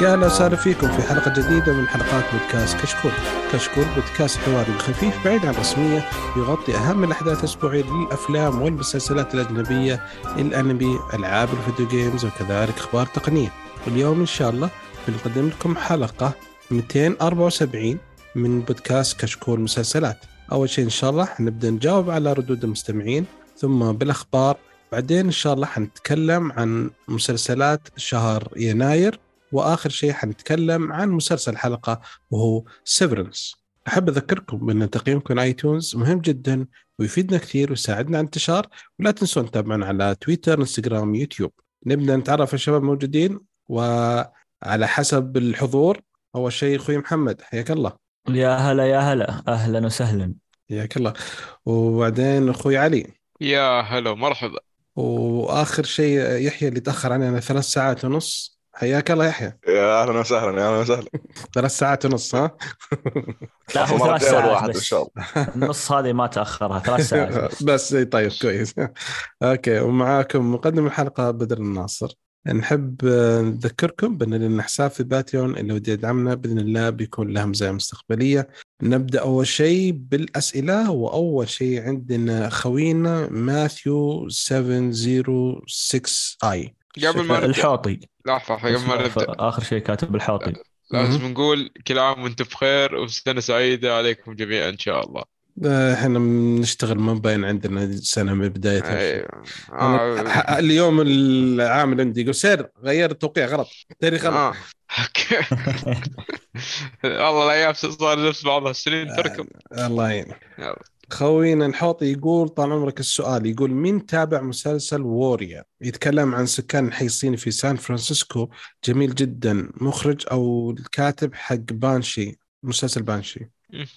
يا أهلا وسهلا فيكم في حلقة جديدة من حلقات بودكاست كشكول. كشكول بودكاست حواري خفيف بعيد عن الرسمية يغطي أهم الأحداث الأسبوعية للأفلام والمسلسلات الأجنبية، الأنمي، ألعاب الفيديو جيمز وكذلك أخبار تقنية. واليوم إن شاء الله بنقدم لكم حلقة 274 من بودكاست كشكول مسلسلات. أول شيء إن شاء الله حنبدأ نجاوب على ردود المستمعين ثم بالأخبار بعدين إن شاء الله حنتكلم عن مسلسلات شهر يناير وآخر شيء حنتكلم عن مسلسل حلقة وهو Severance أحب أذكركم بان تقييمكم iTunes مهم جدا ويفيدنا كثير ويساعدنا على الانتشار ولا تنسون تتابعونا على تويتر انستغرام يوتيوب نبدأ نتعرف على الشباب الموجودين وعلى حسب الحضور. أول شيء أخوي محمد حياك الله. يا هلا يا هلا. أهلا وسهلا. حياك الله. وبعدين أخوي علي. يا هلا مرحبا وآخر شيء يحيى اللي تأخر علينا ثلاث ساعات ونص. حياك الله يحيى. يا أهلا وسهلا يا أهلا وسهلا. ثلاث ساعات ونص ها؟ لا هو ثلاث ساعات الواحد إن بس. شاء الله. النص هذه ما تأخرها ثلاث ساعات. بس طيب كويس. okay ومعاكم مقدم الحلقة بدر الناصر. نحب آه، نذكركم بأن لنا حساب في Patreon اللي ودي يدعمنا بإذن الله بيكون له مزايا مستقبلية. نبدأ أول شيء بالأسئلة وأول شيء عندنا خوينا ماثيو 706 آي. قبل ما الحوطي. لحظة قبل ما نبدأ. آخر شيء كاتب الحوطي. لازم نقول كل عام وأنتم بخير وسنة سعيدة عليكم جميعا إن شاء الله. آه، إحنا بنشتغل ما باين عندنا سنة من بدايتها أيوة. آه. اليوم العامل عندي يقول سير غير التوقيع غلط. تاريخ غلط. آه. okay. والله الأيام صار نفس بعضها السنين تركب الله يعينك يلا. خوينا الحوطي يقول طال عمرك السؤال يقول مين تابع مسلسل Warrior يتكلم عن سكان الحي الصيني في سان فرانسيسكو. جميل جدا. مخرج أو الكاتب حق بانشي مسلسل بانشي.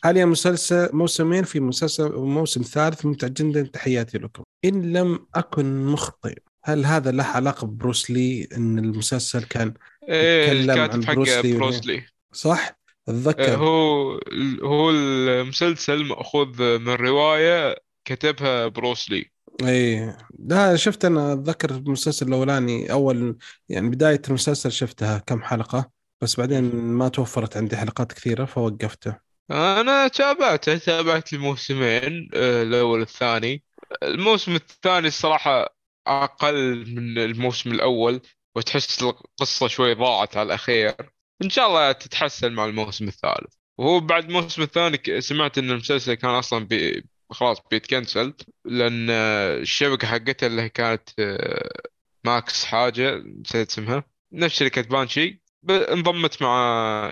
حاليا مسلسل موسمين في مسلسل موسم ثالث؟ ممتع جدا. تحياتي لكم. إن لم أكن مخطئ هل هذا له علاقة ببروس لي؟ إن المسلسل كان إيه يتكلم عن الكاتب حق بروسلي بروسلي صح؟ أتذكر. هو هو المسلسل مأخوذ من رواية كتبها بروسلي إيه. لا شفت أنا أتذكر المسلسل الأولاني أول يعني بداية المسلسل شفتها كم حلقة بس بعدين ما توفرت عندي حلقات كثيرة فوقفته. أنا تابعته تابعت الموسمين آه، الأول والثاني. الموسم الثاني الصراحة أقل من الموسم الأول وتحس القصة شوي ضاعت على الأخير. إن شاء الله تتحسن مع الموسم الثالث. وهو بعد الموسم الثاني سمعت إن المسلسل كان أصلا بي خلاص بيتكنسل لأن آه، الشبكة حقتها اللي هي كانت آه، Max حاجة نسيت اسمها. نفس شركه Banshee انضمت مع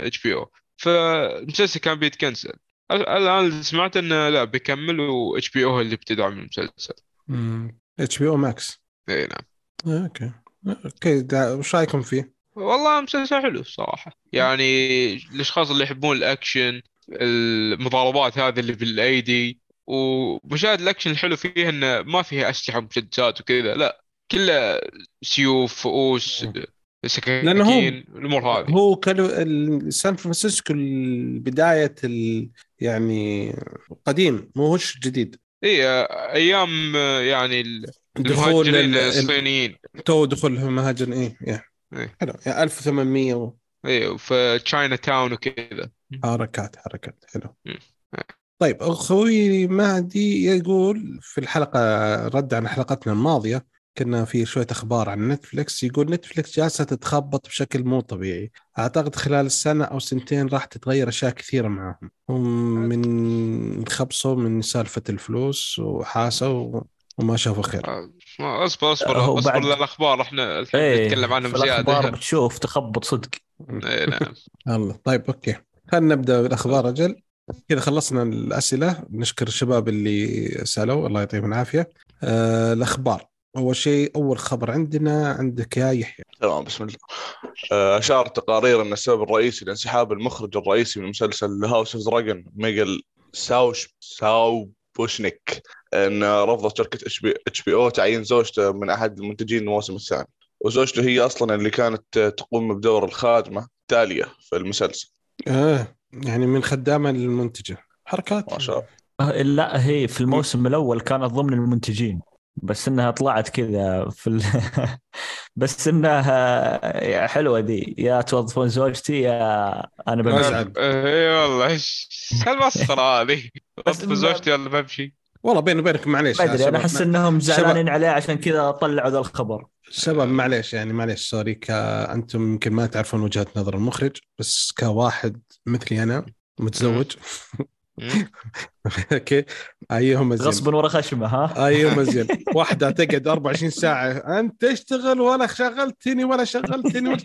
HBO فالمسلسل كان بيتكنسل ال- الآن اللي سمعت إنه لا بيكملوا HBO اللي بتدعم المسلسل. HBO Max إي نعم. okay. okay. دا- وش رأيكم فيه؟ والله مسلسل حلو الصراحة. يعني الأشخاص اللي يحبون الأكشن المضاربات هذه اللي بالايدي ومشاهد الأكشن الحلو فيه إنه ما فيها أسلحة ومسدسات وكذا لا كله سيوف فؤوس سكاكين لأنه هو- الأمور هذه. هو ال- سان فرانسيسكو بدايه ال يعني قديم مو هوش جديد اي أيام يعني المهاجرين ال- ال- الصينيين. تو دخول المهاجر إيه يا إيه. حلو. يعني 1800 و- اي في Chinatown وكذا حركات حركات. حلو. مم. طيب أخوي مهدي يقول في الحلقة رد عن حلقتنا الماضية كنا في شوية أخبار عن نتفلكس يقول نتفلكس جالسة تتخبط بشكل مو طبيعي. أعتقد خلال السنة أو سنتين راح تتغير أشياء كثيرة معهم هم من خبصوا من سالفة الفلوس وحاسوا وما شافوا خير. آه، أصبر أصبر هو أصبر بعد- للاخبار إحنا الحين إيه نتكلم عنهم في الأخبار زيادة. بتشوف تخبط صدق. إيه نعم. الله طيب okay. خلينا نبدأ بالأخبار أجل. كذا خلصنا الأسئلة. نشكر الشباب اللي سألوا. الله يعطيهم العافية. آه الأخبار. أول شيء أول خبر عندنا عندك يا يحيى. تمام بسم الله. آه، أشار تقارير أن السبب الرئيسي لانسحاب المخرج الرئيسي من مسلسل House of Dragon ميغيل ساوش سابوشنيك أن رفضت شركة HBO تعيين زوجته من أحد المنتجين الموسم الثاني. وزوجته هي أصلا اللي كانت تقوم بدور الخادمة تالية في المسلسل. آه يعني من خدامة للمنتجة. حركات. ما شاء الله. آه، لا هي في الموسم الأول كانت ضمن المنتجين بس إنها طلعت كذا في ال... بس إنها حلوة ذي يا توظفون زوجتي يا أنا بمشي. اي والله إيش المسخره هذه؟ بس زوجتي ولا بمشي؟ والله بيني وبينك معليش أدري أنا. أحس إنهم زعلانين عليه عشان كذا طلعوا ذا الخبر. شباب معليش يعني معليش sorry ك... أنتم يمكن ما تعرفون وجهة نظر المخرج بس كواحد مثلي أنا متزوج. أوكي. أيهم زين غصبا ورا خشمة ها؟ أيهم زين واحدة تقعد 24 ساعة أنت تشتغل ولا شغلتني ولا شغلتني ولا...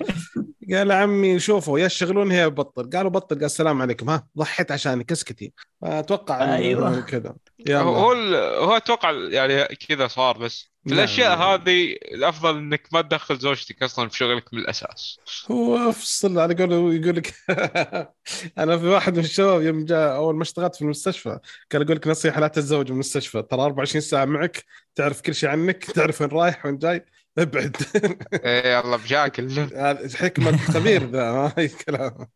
قال عمي شوفوا يا تشغلون هي بطل. قالوا بطل. قال السلام عليكم. ها ضحيت عشانك اسكتي أتوقع أيوة. كذا. هو هو, أتوقع يعني كذا صار بس في لا، الأشياء لا. هذه الأفضل إنك ما تدخل زوجتك أصلا في شغلك من الأساس. هو أفصل. على قوله يقول لك أنا في واحد من الشباب يوم جاء أول ما اشتغلت في المستشفى كان يقول لك نصيحة لا تتزوج من المستشفى. ترى 24 ساعة معك تعرف كل شيء عنك تعرف وين رايح وين جاي. ابعد. اي يلا مشاكل هذا حكمه خبير ذا ما هي كلام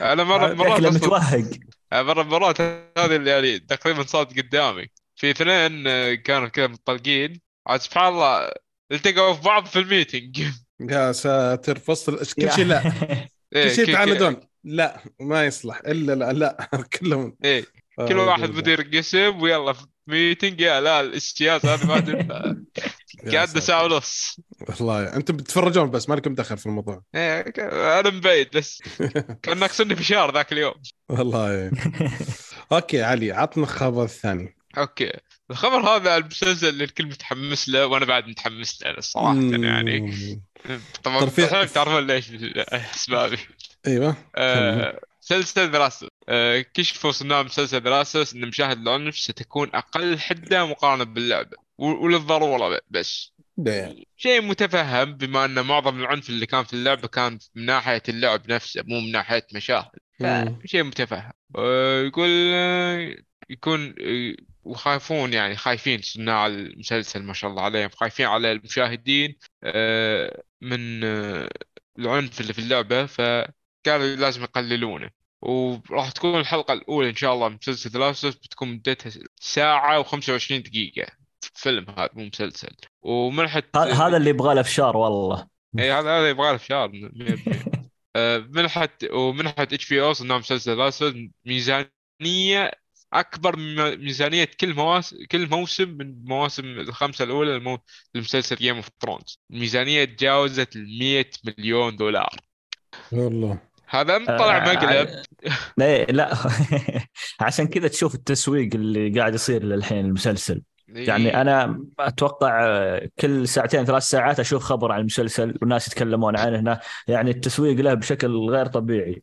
أنا مره مرات متوهق مره مرات هذه اللي يعني تقريبا صارت قدامي. في اثنين آه، كانوا كذا متطلقين. عاد سبحان الله التقوا في بعض في ال meeting. يا ساتر فصل. كل شيء لا. إيه، كل شيء كل- تعاندون. لا ما يصلح. إلا لا لا كلهم. إيه كل واحد مدير قسم ويلا meeting يا لا الاستياز هذا ما يا قعدنا. ساعه ونص والله أنتم بتتفرجون بس مالكم دخل في الموضوع. إيه، ك- أنا مبيت بس. كان ناقصني فشار ذاك اليوم. والله. okay علي عطنا الخبر الثاني أوكي. الخبر هذا المسلسل اللي الكل متحمس له وأنا بعد متحمس له صراحة يعني. مم. طبعا ترى في- طبعاً تعرفون ليش؟ أسبابي. أيوه آه، مسلسل دراسة آه، كشفوا صناع مسلسل دراسة إن مشاهد العنف ستكون أقل حدة مقارنة باللعبة. وللضرورة بس. شيء متفهم بما إن معظم العنف اللي كان في اللعبة كان من ناحية اللعب نفسه مو من ناحية مشاهد. شيء متفهم. آه، يقول آه، يكون آه، وخايفون يعني خايفين صناع المسلسل ما شاء الله عليهم. خايفين على المشاهدين آه، من العنف اللي في اللعبة. فقالوا لازم يقللونه. وراح تكون الحلقة الأولى إن شاء الله من مسلسل ثلاثة بتكون مدتها ساعة و25 دقيقة. فيلم هذا مو مسلسل. ومنحة ه- هذا اللي يبغى له فشار والله. اي هذا هذا يبغى له فشار 100% آه، منحت ومنحت HBO صناع مسلسل The Last ميزانية أكبر من ميزانية كل مواسم كل موسم من المواسم الخمسة الأولى المو... لمسلسل Game of Thrones الميزانية تجاوزت ال 100 مليون دولار. والله. هذا طلع آه، مقلب. لا لا. عشان كذا تشوف التسويق اللي قاعد يصير للحين المسلسل. يعني أنا أتوقع كل ساعتين ثلاث ساعات أشوف خبر عن المسلسل والناس يتكلمون عنه هنا. يعني التسويق له بشكل غير طبيعي.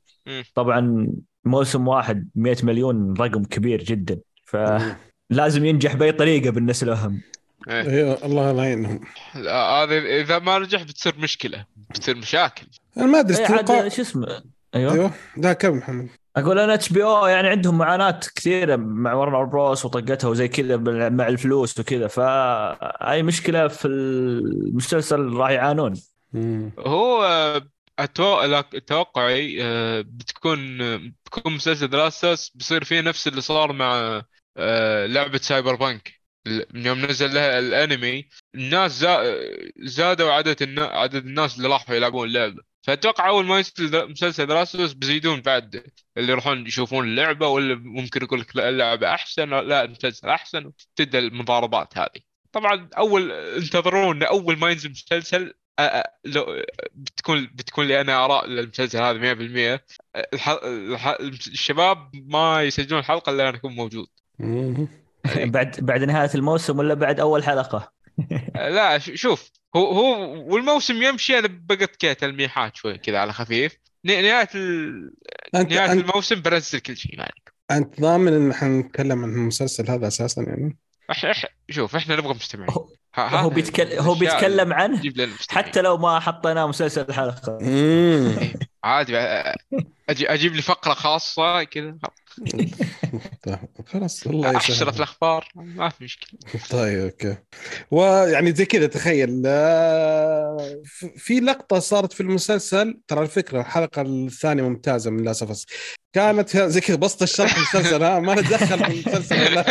طبعا موسم واحد 100 مليون رقم كبير جدا. فلازم ينجح بأي طريقة بالنسبة لهم. إيه. أيوه الله لا يعينهم لا، هذا إذا ما نجح بتصير مشكلة بتصير مشاكل. أنا ما أدري إيه شو اسمه؟ أيوه. أيوه. لا كم محمد؟ أقول أنا HBO يعني عندهم معاناة كثيرة مع Warner Bros وطقتها وزي كذا مع الفلوس وكذا. فاي مشكلة في المسلسل راح يعانون. هو أتو... لا- توقعي آه، بتكون بتكون مسلسل The Last of Us بيصير فيه نفس اللي صار مع آه، لعبة Cyberpunk من يوم نزل لها الأنمي الناس زا... زادوا عدد النا... عدد الناس اللي راحوا يلعبون اللعبة. فأتوقع أول ما ينزل مسلسل The Last of Us بيزيدون بعد اللي يروحون يشوفون اللعبة ولا ممكن يقول لك لا اللعبة أحسن لا المسلسل أحسن وتبدأ المضاربات هذه. طبعا أول انتظرون أول ما ينزل مسلسل لو بتكون بتكون لي أنا آراء للمسلسل هذا 100% الح... الح... الشباب ما يسجلون الحلقة إلا أنا اكون موجود. مم. بعد بعد نهاية الموسم ولا بعد أول حلقة؟ لا ش- شوف هو هو والموسم يمشي أنا بقت كذا تلميحات شوي كذا على خفيف. ن- نهاية ال... انت نهاية انت, الموسم بنزل كل شيء مالك أنت ضامن إن حنتكلم عن المسلسل هذا أساسا يعني؟ إح... إح... شوف إحنا نبغى مستمعين. هو- بيتكلم هو بيتكلم عنه. حتى لو ما حطيناه مسلسل الحلقة. مم. عادي أجي أجيب لي فقرة خاصة كذا. خلاص الله احشر في يسهل. الأخبار ما في مشكلة. طيب أوكي. ويعني زي كذا تخيل آه، في لقطة صارت في المسلسل ترى الفكرة الحلقة الثانية ممتازة من Last of كانت زي كذا بسط الشرح المسلسل ها ما نتدخل في المسلسل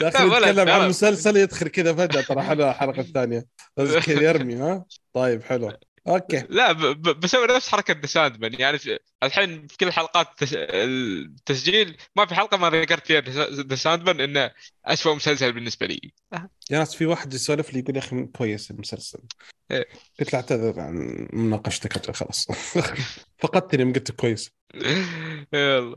داخل يتكلم. عن مسلسل يدخل كذا فجأة ترى حلو الحلقة الثانية بس كذا يرمي ها. طيب حلو. okay. لا ب- ب- بسوي نفس حركة The Sandman يعني في الحين في كل حلقات التس- التسجيل ما في حلقة ما ذكرت فيها The Sandman إنه اسوء مسلسل بالنسبة لي. يا ناس في واحد يسولف لي يقول يا أخي كويس المسلسل. إيه. قلت له اعتذر عن مناقشتك خلاص. فقدتني يوم قلت كويس. يلا.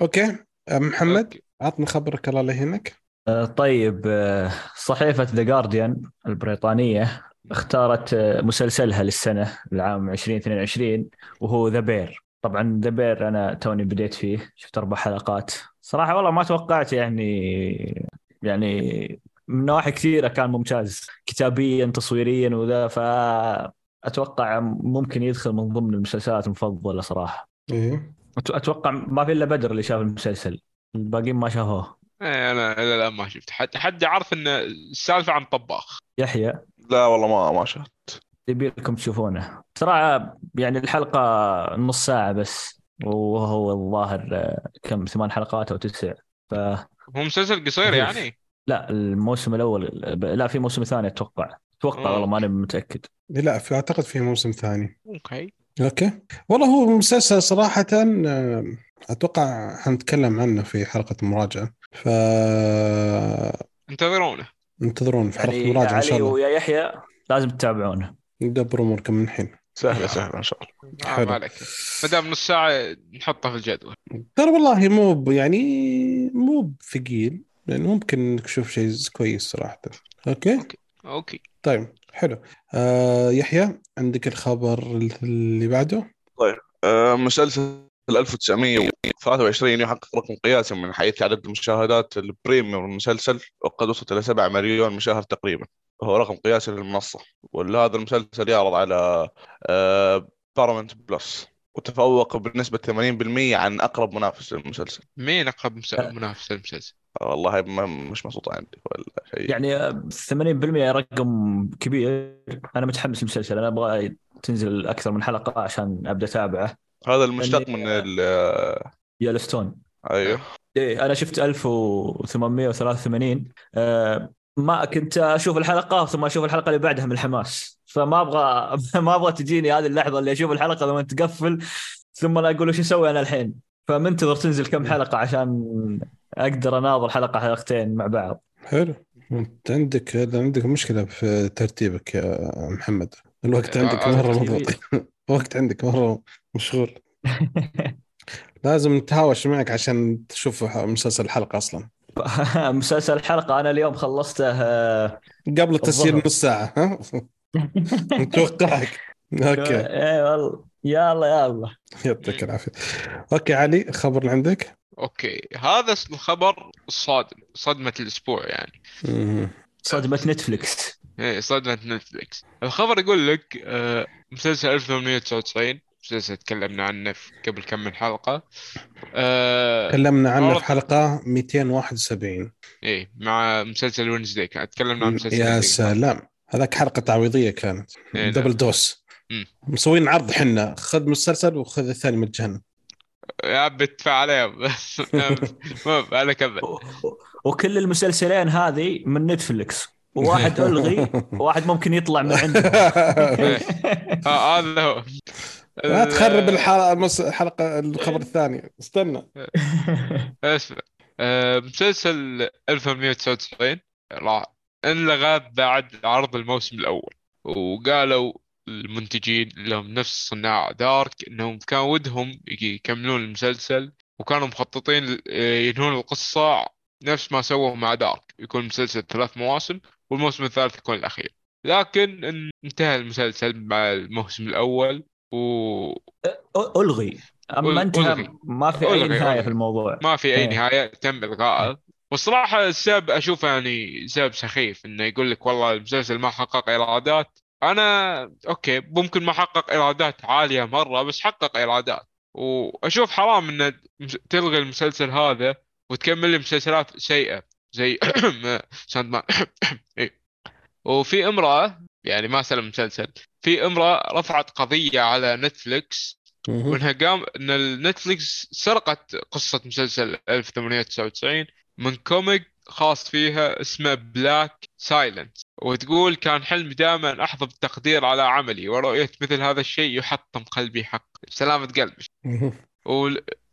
okay. محمد. عطنا خبرك الله يهينك. آه، طيب آه، صحيفة The Guardian البريطانية اختارت آه، مسلسلها للسنة العام 2022 وهو The Bear طبعا The Bear أنا توني بديت فيه شفت أربع حلقات. صراحة والله ما توقعت يعني يعني من نواحي كثيرة كان ممتاز كتابيا تصويريا وذا فأتوقع ممكن يدخل من ضمن المسلسلات المفضلة صراحة. إيه. أتوقع ما في إلا بدر اللي شاف المسلسل الباقيين ما شافوه. إيه، أنا إلى الآن ما شفت. حد حد عارف إن السالفة عن طباخ. يحيى. لا والله ما ما شفت. يبي لكم تشوفونه. صراحة يعني الحلقة نص ساعة بس وهو الظاهر آه، كم ثمان حلقات أو تسع. فلا هو مسلسل قصير يعني؟ الموسم الأول لا في موسم ثاني أتوقع. آه. والله ماني متأكد. لا في أعتقد في موسم ثاني. okay. okay. والله هو مسلسل صراحة آه، أتوقع حنتكلم عنه في حلقة المراجعة. ف انتظرونه انتظرون في حلقة يعني المراجعة إن شاء الله. ويا يحيى لازم تتابعونه ندبر اموركم من الحين. سهلة سهلة إن شاء الله. آه حلو. ما عليك. ما دام نص ساعة نحطه في الجدول. ترى والله مو يعني مو بثقيل. يعني ممكن إنك تشوف شيء كويس صراحة. okay؟ okay. طيب حلو. آه يحيى عندك الخبر اللي بعده؟ آه، مسلسل 1923 يحقق رقم قياسي من حيث عدد المشاهدات ال premiere المسلسل وقد وصلت إلى 7 مليون مشاهد تقريبا. وهو رقم قياسي للمنصة. وهذا المسلسل يعرض على Paramount Plus وتفوق بنسبة 80% عن أقرب منافس للمسلسل. مين أقرب مس- منافس للمسلسل؟ آه، والله ما مش مكتوب عندي ولا شيء. يعني آه، 80% رقم كبير. أنا متحمس للمسلسل. أنا أبغى تنزل أكثر من حلقة عشان أبدأ أتابعه. هذا المشتق إني- من ال Yellowstone. أيوه. إيه أنا شفت 1883 آه ما كنت أشوف الحلقة ثم أشوف الحلقة اللي بعدها من الحماس. فما أبغى ما أبغى تجيني هذه اللحظة اللي أشوف الحلقة لما تقفل ثم أنا أقول وش أسوي أنا الحين. فمنتظر تنزل كم حلقة عشان أقدر أناظر حلقة حلقتين مع بعض. حلو. أنت عندك عندك مشكلة في ترتيبك يا محمد. الوقت آه، عندك آه، مرة الوقت عندك مرة مشغول. لازم نتهاوش معك عشان تشوف مسلسل الحلقة أصلا. مسلسل الحلقة أنا اليوم خلصته آه، قبل التسجيل. نص ساعة ها؟ نتوقعك okay. إيه والله. يلا يلا يعطيك العافية. okay علي خبر اللي عندك؟ okay. هذا الخبر الصادم صدمة الأسبوع يعني. مم. صدمة Netflix إيه صدمة Netflix الخبر يقول لك آه، مسلسل 1899 مسلسل تكلمنا عنه في قبل كم من حلقة. آه، تكلمنا عنه في حلقة 271 إيه مع مسلسل وينزداي كان تكلمنا عن مسلسل يا. سلام. هذاك حلقة تعويضية كانت. إيه، نعم. دبل دوس مم. مسوين عرض حنا. خذ مسلسل وخذ الثاني مجانا يا عم ادفع عليهم المهم أنا كمل وكل المسلسلين هذه من نتفلكس وواحد ألغي وواحد ممكن يطلع من عنده آه، هذا هو. لا تخرب الحلقة الخبر الثاني. استنى. اسمع آه، مسلسل 1899 راح انلغى بعد عرض الموسم الأول. وقالوا المنتجين لهم نفس صناع دارك إنهم كان ودهم يكملون المسلسل وكانوا مخططين آه، ينهون القصة نفس ما سووا مع دارك. يكون المسلسل ثلاث مواسم والموسم الثالث يكون الأخير. لكن انتهى المسلسل مع الموسم الأول و ألغي. أما أنت ألغي. ما في أي ألغي، نهاية ألغي. في الموضوع. ما في أي إيه. نهاية تم الغائه والصراحة السبب أشوفه يعني سبب سخيف إنه يقول لك والله المسلسل ما حقق إيرادات. أنا أوكي ممكن ما حقق إيرادات عالية مرة بس حقق إيرادات. وأشوف حرام إن تلغي المسلسل هذا وتكمل لي مسلسلات سيئة زي Sandman. إيه. وفي امرأة يعني ما سلم مسلسل في امرأة رفعت قضية على Netflix مهم. وإنها قام إن ال Netflix سرقت قصة مسلسل 1899 من comic خاص فيها اسمه Black Silence. وتقول كان حلمي دائما أحظى بالتقدير على عملي ورؤية مثل هذا الشيء يحطم قلبي حق سلامة قلبي.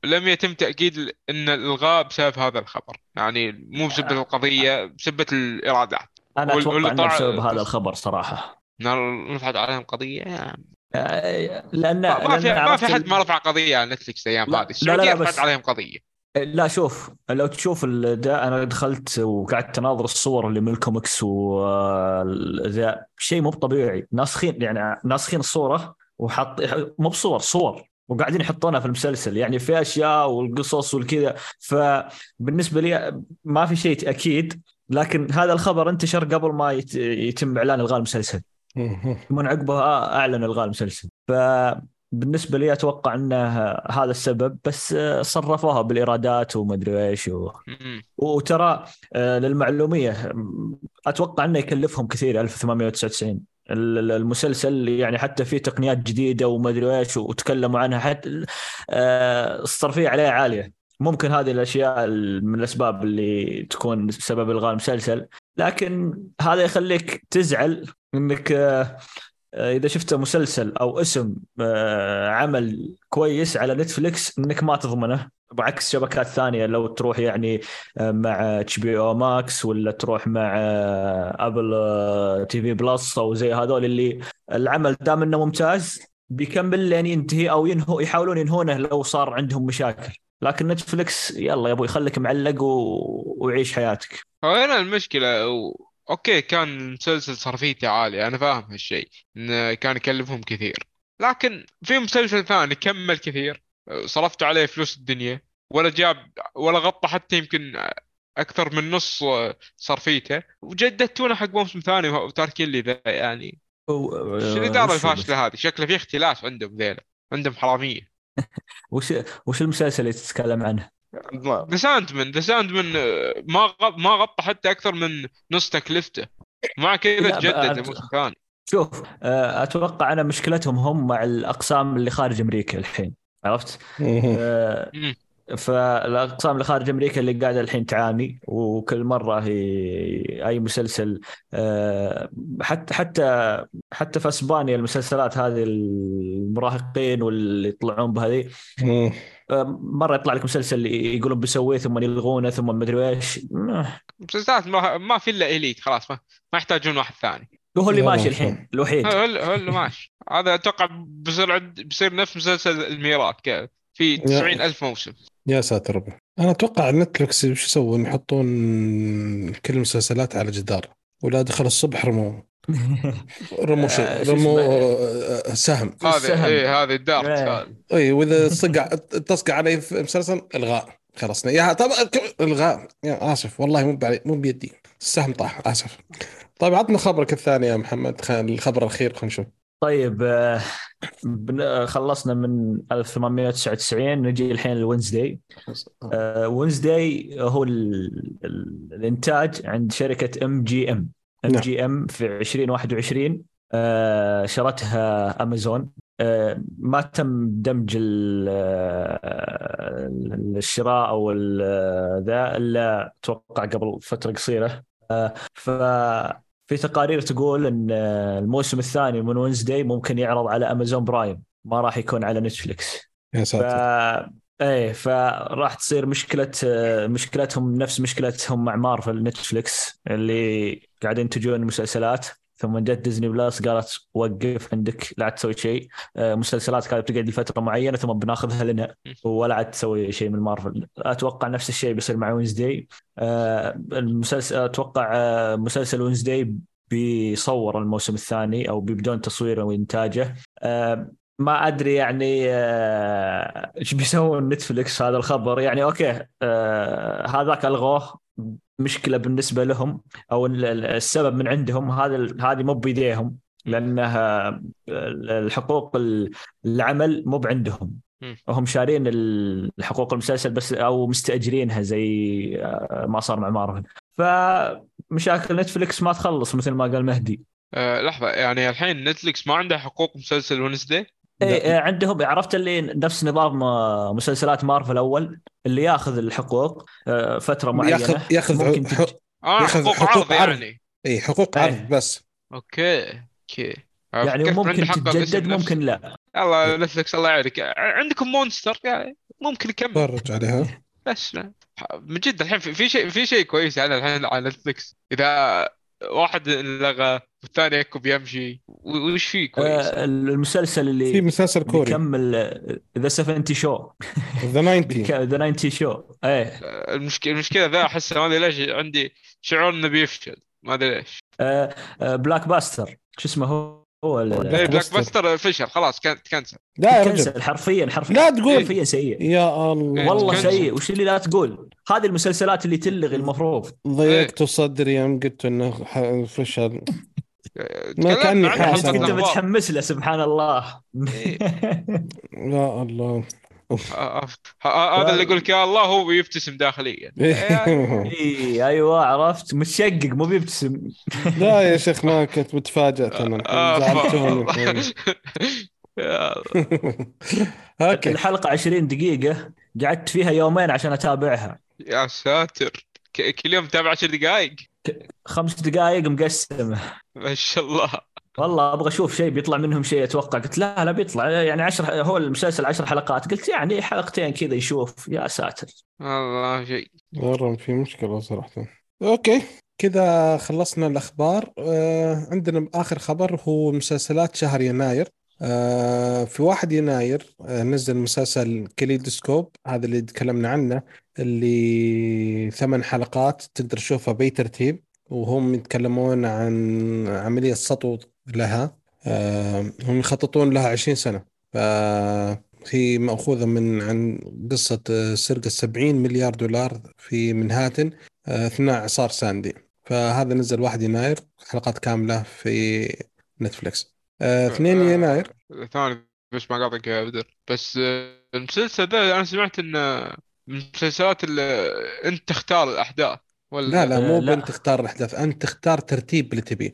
ولم يتم تأكيد أن الإلغاء بسبب هذا الخبر. يعني مو بسبب القضية بسبب الإيرادات أتوقع إنه والطع- بسبب هذا الخبر صراحة. رفعت عليهم قضية؟ يعني آه، لأن ما في ما في حد ما رفع قضية على Netflix الأيام لا- هذه. لا، لا، السعودية لا، رفعت بس- عليهم قضية. لا شوف لو تشوف ده أنا دخلت وقعدت أناظر الصور اللي من الكوميكس وذا شيء مو طبيعي ناسخين يعني ناسخين الصورة وحط مو بصور صور. وقاعدين يحطونها في المسلسل يعني في أشياء والقصص والكذا. فبالنسبة لي ما في شيء أكيد لكن هذا الخبر انتشر قبل ما يت- يتم إعلان إلغاء المسلسل. من عقبها أعلن إلغاء المسلسل. فبالنسبة لي أتوقع إنه هذا السبب بس صرفوها بالإيرادات وما أدري إيش و... وترى آه، للمعلومية أتوقع إنه يكلفهم كثير 1899 ال- ال- المسلسل يعني حتى فيه تقنيات جديدة وما أدري إيش وتكلموا عنها حتى آه، الصرفية عليها عالية. ممكن هذه الأشياء ال- من الأسباب اللي تكون سبب إلغاء المسلسل. لكن هذا يخليك تزعل إنك آه، إذا شفت مسلسل أو اسم آه، عمل كويس على نتفليكس إنك ما تضمنه. بعكس شبكات ثانية لو تروح يعني آه، مع HBO Max ولا تروح مع Apple TV Plus أو زي هذول اللي العمل دام إنه ممتاز بيكمل لين ينتهي أو ينهو يحاولون ينهونه لو صار عندهم مشاكل. لكن نتفليكس يلا يا أبوي خليك معلق و... وعيش حياتك. هنا المشكلة و... okay كان المسلسل صرفيته عالية أنا فاهم هالشيء انه كان يكلفهم كثير. لكن في مسلسل ثاني كمل كثير. صرفت عليه فلوس الدنيا ولا جاب ولا غطى حتى يمكن أكثر من نص صرفيته. وجددتوه حق موسم ثاني وتاركين لي ذا يعني. الإدارة وش بس؟ الفاشله هذه؟ شكله في اختلاس عندهم ذيلا عندهم حرامية. وش وش المسلسل اللي تتكلم عنه؟ The Sandman The Sandman ما غ... ما غطى حتى أكثر من نص تكلفته. مع كذا لا، تجدد بعد- لموسم ثاني؟ شوف آه، أتوقع أنا مشكلتهم هم مع الأقسام اللي خارج أمريكا الحين. عرفت؟ آه، مم. فالاقسام اللي خارج أمريكا اللي قاعدة الحين تعاني وكل مرة هي أي مسلسل آه، حتى حتى حتى في إسبانيا المسلسلات هذه المراهقين واللي يطلعون بهذه آه، مرة يطلع لك مسلسل يقولون بيسويه ثم يلغونه ثم مدري إيش آه، مسلسلات ما, ما في إلا إليت خلاص ما, ما يحتاجون واحد ثاني هو اللي ماشي الحين الوحيد. هو اللي- هو اللي ماشي. هذا أتوقع بيصير عند بيصير نفس مسلسل الميراث كذا. في 90 ألف موسم. يا ساتر ربي. أنا أتوقع نتفلكس وش يسوون؟ يحطون كل المسلسلات على جدار. ولا دخل الصبح رموا رموا شيء آه، شو رموا؟ آه، سهم. هذا السهم. إيه هذا الدارك إيه. اي وإذا صقع تصقع علي في مسلسل إلغاء. خلاص يا طب إلغاء. يا آسف. والله مو مو بيدي. السهم طاح آسف. طيب عطنا خبرك الثاني يا محمد الخبر الأخير خلينا نشوف. طيب آه، خلصنا من 1899 نجي الحين ال Wednesday Wednesday هو ال- ال- الإنتاج عند شركة MGM M. GM في 2021 آه، شرتها امازون آه، ما تم دمج ال- آه، الشراء أو ذا إلا أتوقع قبل فترة قصيرة. آه، ف في تقارير تقول إن الموسم الثاني من Wednesday ممكن يعرض على Amazon Prime ما راح يكون على نتفلكس يا ف ساتر. إيه فراح تصير مشكلة مشكلتهم نفس مشكلتهم مع مارفل نتفلكس اللي قاعدين ينتجون مسلسلات. ثم جت Disney Plus قالت وقف عندك لا تسوي شيء. آه، مسلسلات كانت بتقعد لفترة معينة ثم بناخذها لنا. ولا عاد تسوي شيء من مارفل أتوقع نفس الشيء بيصير مع Wednesday المسلسل أتوقع آه، مسلسل Wednesday بيصور الموسم الثاني أو بيبدون تصويره وإنتاجه. آه، ما أدري يعني آه، إيش بيسوون نتفلكس هذا الخبر. يعني okay آه، هذاك ألغوه. مشكلة بالنسبة لهم أو ال- ال- السبب من عندهم هذا هذه مو بيديهم لأنها الحقوق ال- العمل مو بعندهم. مم. هم شارين ال- الحقوق المسلسل بس أو مستأجرينها زي آه، ما صار مع مارفل. فمشاكل نتفلكس ما تخلص مثل ما قال مهدي. آه لحظة يعني الحين نتفلكس ما عندها حقوق مسلسل Wednesday اي إيه عندهم عرفت اللي نفس نظام آه، مسلسلات مارفل الأول اللي ياخذ الحقوق آه، فترة معينه ياخذ ياخذ ممكن حق- تج- آه ياخذ حقوق حقوق عرض. يعني. اي حقوق إيه. عرض بس. okay okay. يعني ممكن حق تتجدد. ممكن لا. يلا نتفلكس الله يعينك. عندكم Monster يعني ممكن يكمل. تفرج عليها. بس من جد الحين في في شيء في شيء كويس على الحين على نتفلكس. إذا واحد لغى والثاني يكو بيمشي و- وش فيه كويس؟ آه، المسلسل اللي في مسلسل كوري. بيكمل ذا 70 Show ذا 90 ذا 90 Show إيه. المشكلة المشكلة ذا أحس ما أدري ليش عندي شعور إنه بيفشل. ما أدري ليش. آه، آه، Blockbuster شو اسمه هو؟ هو Block إيه، buster. فشل خلاص كان cancel لا يا رجل. cancel حرفيا حرفيا. لا تقول. حرفيا سيء. يا الله. والله cancel. سيء. وش اللي لا تقول؟ هذه المسلسلات اللي تلغي المفروض. ضيقت صدري يوم قلت إنه ح- فشل كأني عنه حاسس كنت. متحمس له سبحان الله. إيه. يا الله. آه، آه، هذا اللي يقول لك يا الله هو يبتسم داخليا. اي أيوه عرفت. متشقق مو بيبتسم. لا يا شيخ ما كنت متفاجئ أنا. آه، زعلتوني يا أوكي. الحلقة 20 دقيقة قعدت فيها يومين عشان أتابعها. يا ساتر. كل يوم تابع 10 دقائق خمس دقائق مقسمة. ما شاء الله. والله أبغى أشوف شيء بيطلع منهم شيء أتوقع. قلت لا لا بيطلع. يعني عشر هو المسلسل عشر حلقات. قلت يعني حلقتين كذا يشوف. يا ساتر. والله شيء. والله في مشكلة صراحة. okay كذا خلصنا الأخبار. آه عندنا آخر خبر هو مسلسلات شهر يناير. آه في 1 يناير آه نزل مسلسل Kaleidoscope هذا اللي تكلمنا عنه اللي ثمان حلقات تقدر تشوفها بأي ترتيب. وهم يتكلمون عن عملية سطو لها. هم يخططون لها 20 سنة. فهي مأخوذة من عن قصة آه، سرقة 70 مليار دولار في منهاتن آه، أثناء إعصار ساندي. فهذا نزل 1 يناير حلقات كاملة في نتفلكس آه، 2 آه. يناير. ثاني بس ما قاطعك يا بدر بس المسلسل ذا أنا سمعت انه من المسلسلات اللي أنت تختار الأحداث ولا؟ لا لا مو لا. أنت تختار الأحداث أنت تختار ترتيب اللي تبيه.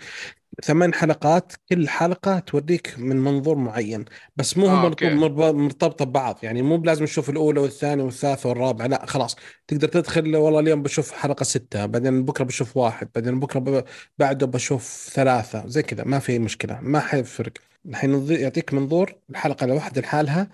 ثمان حلقات كل حلقة توريك من منظور معين بس مو آه، هم okay. مرتب- مرتبطة ببعض يعني مو بلازم تشوف الأولى والثانية والثالثة والرابعة لا خلاص. تقدر تدخل والله اليوم بشوف حلقة ستة بعدين بكرة بشوف واحد بعدين بكرة ب... بعده بشوف ثلاثة زي كذا ما في مشكلة ما حيفرق. الحين يعطيك منظور الحلقة الواحدة لحالها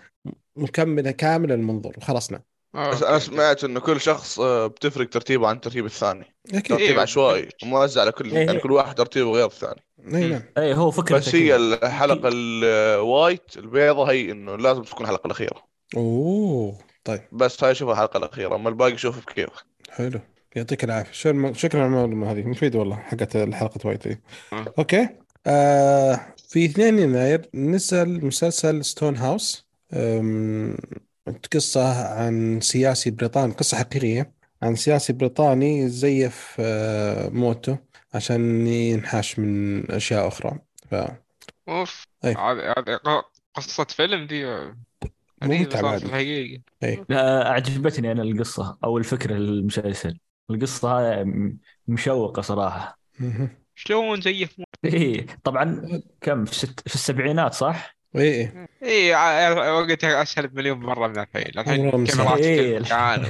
مكملة كاملة المنظور وخلصنا. بس أنا okay. سمعت إنه كل شخص آه، بتفرق ترتيبه عن الترتيب الثاني. أكيد. ترتيب إيه، عشوائي. موزع على كل إيه. يعني كل واحد ترتيبه غير الثاني. أي نعم. اي هو فكرة بس هي الحلقة ال white البيضة هي إنه لازم تكون الحلقة الأخيرة. أوه طيب. بس هاي شوفها الحلقة الأخيرة أما الباقي شوف بكيفك حلو. يعطيك العافية. شكرا شكرا على المعلومة هذه. مفيدة والله حقت دي آه. Okay. آه في 2 يناير نزل مسلسل Stonehouse أم، قصة عن سياسي بريطاني قصة حقيقية عن سياسي بريطاني زيف آه موته عشان ينحاش من أشياء أخرى. ف أوف أي. هذه قصة فيلم دي بعد في الحقيقة لا، أعجبتني أنا القصة أو الفكرة للمسلسل. القصة مشوقة صراحة. شلون زيف مو- إيه طبعا كم في, ست... في السبعينات صح؟ إيه إيه اي ع- وقتها أسهل بمليون مرة من الحين والله الحين. كاميرات إيه. كل مكان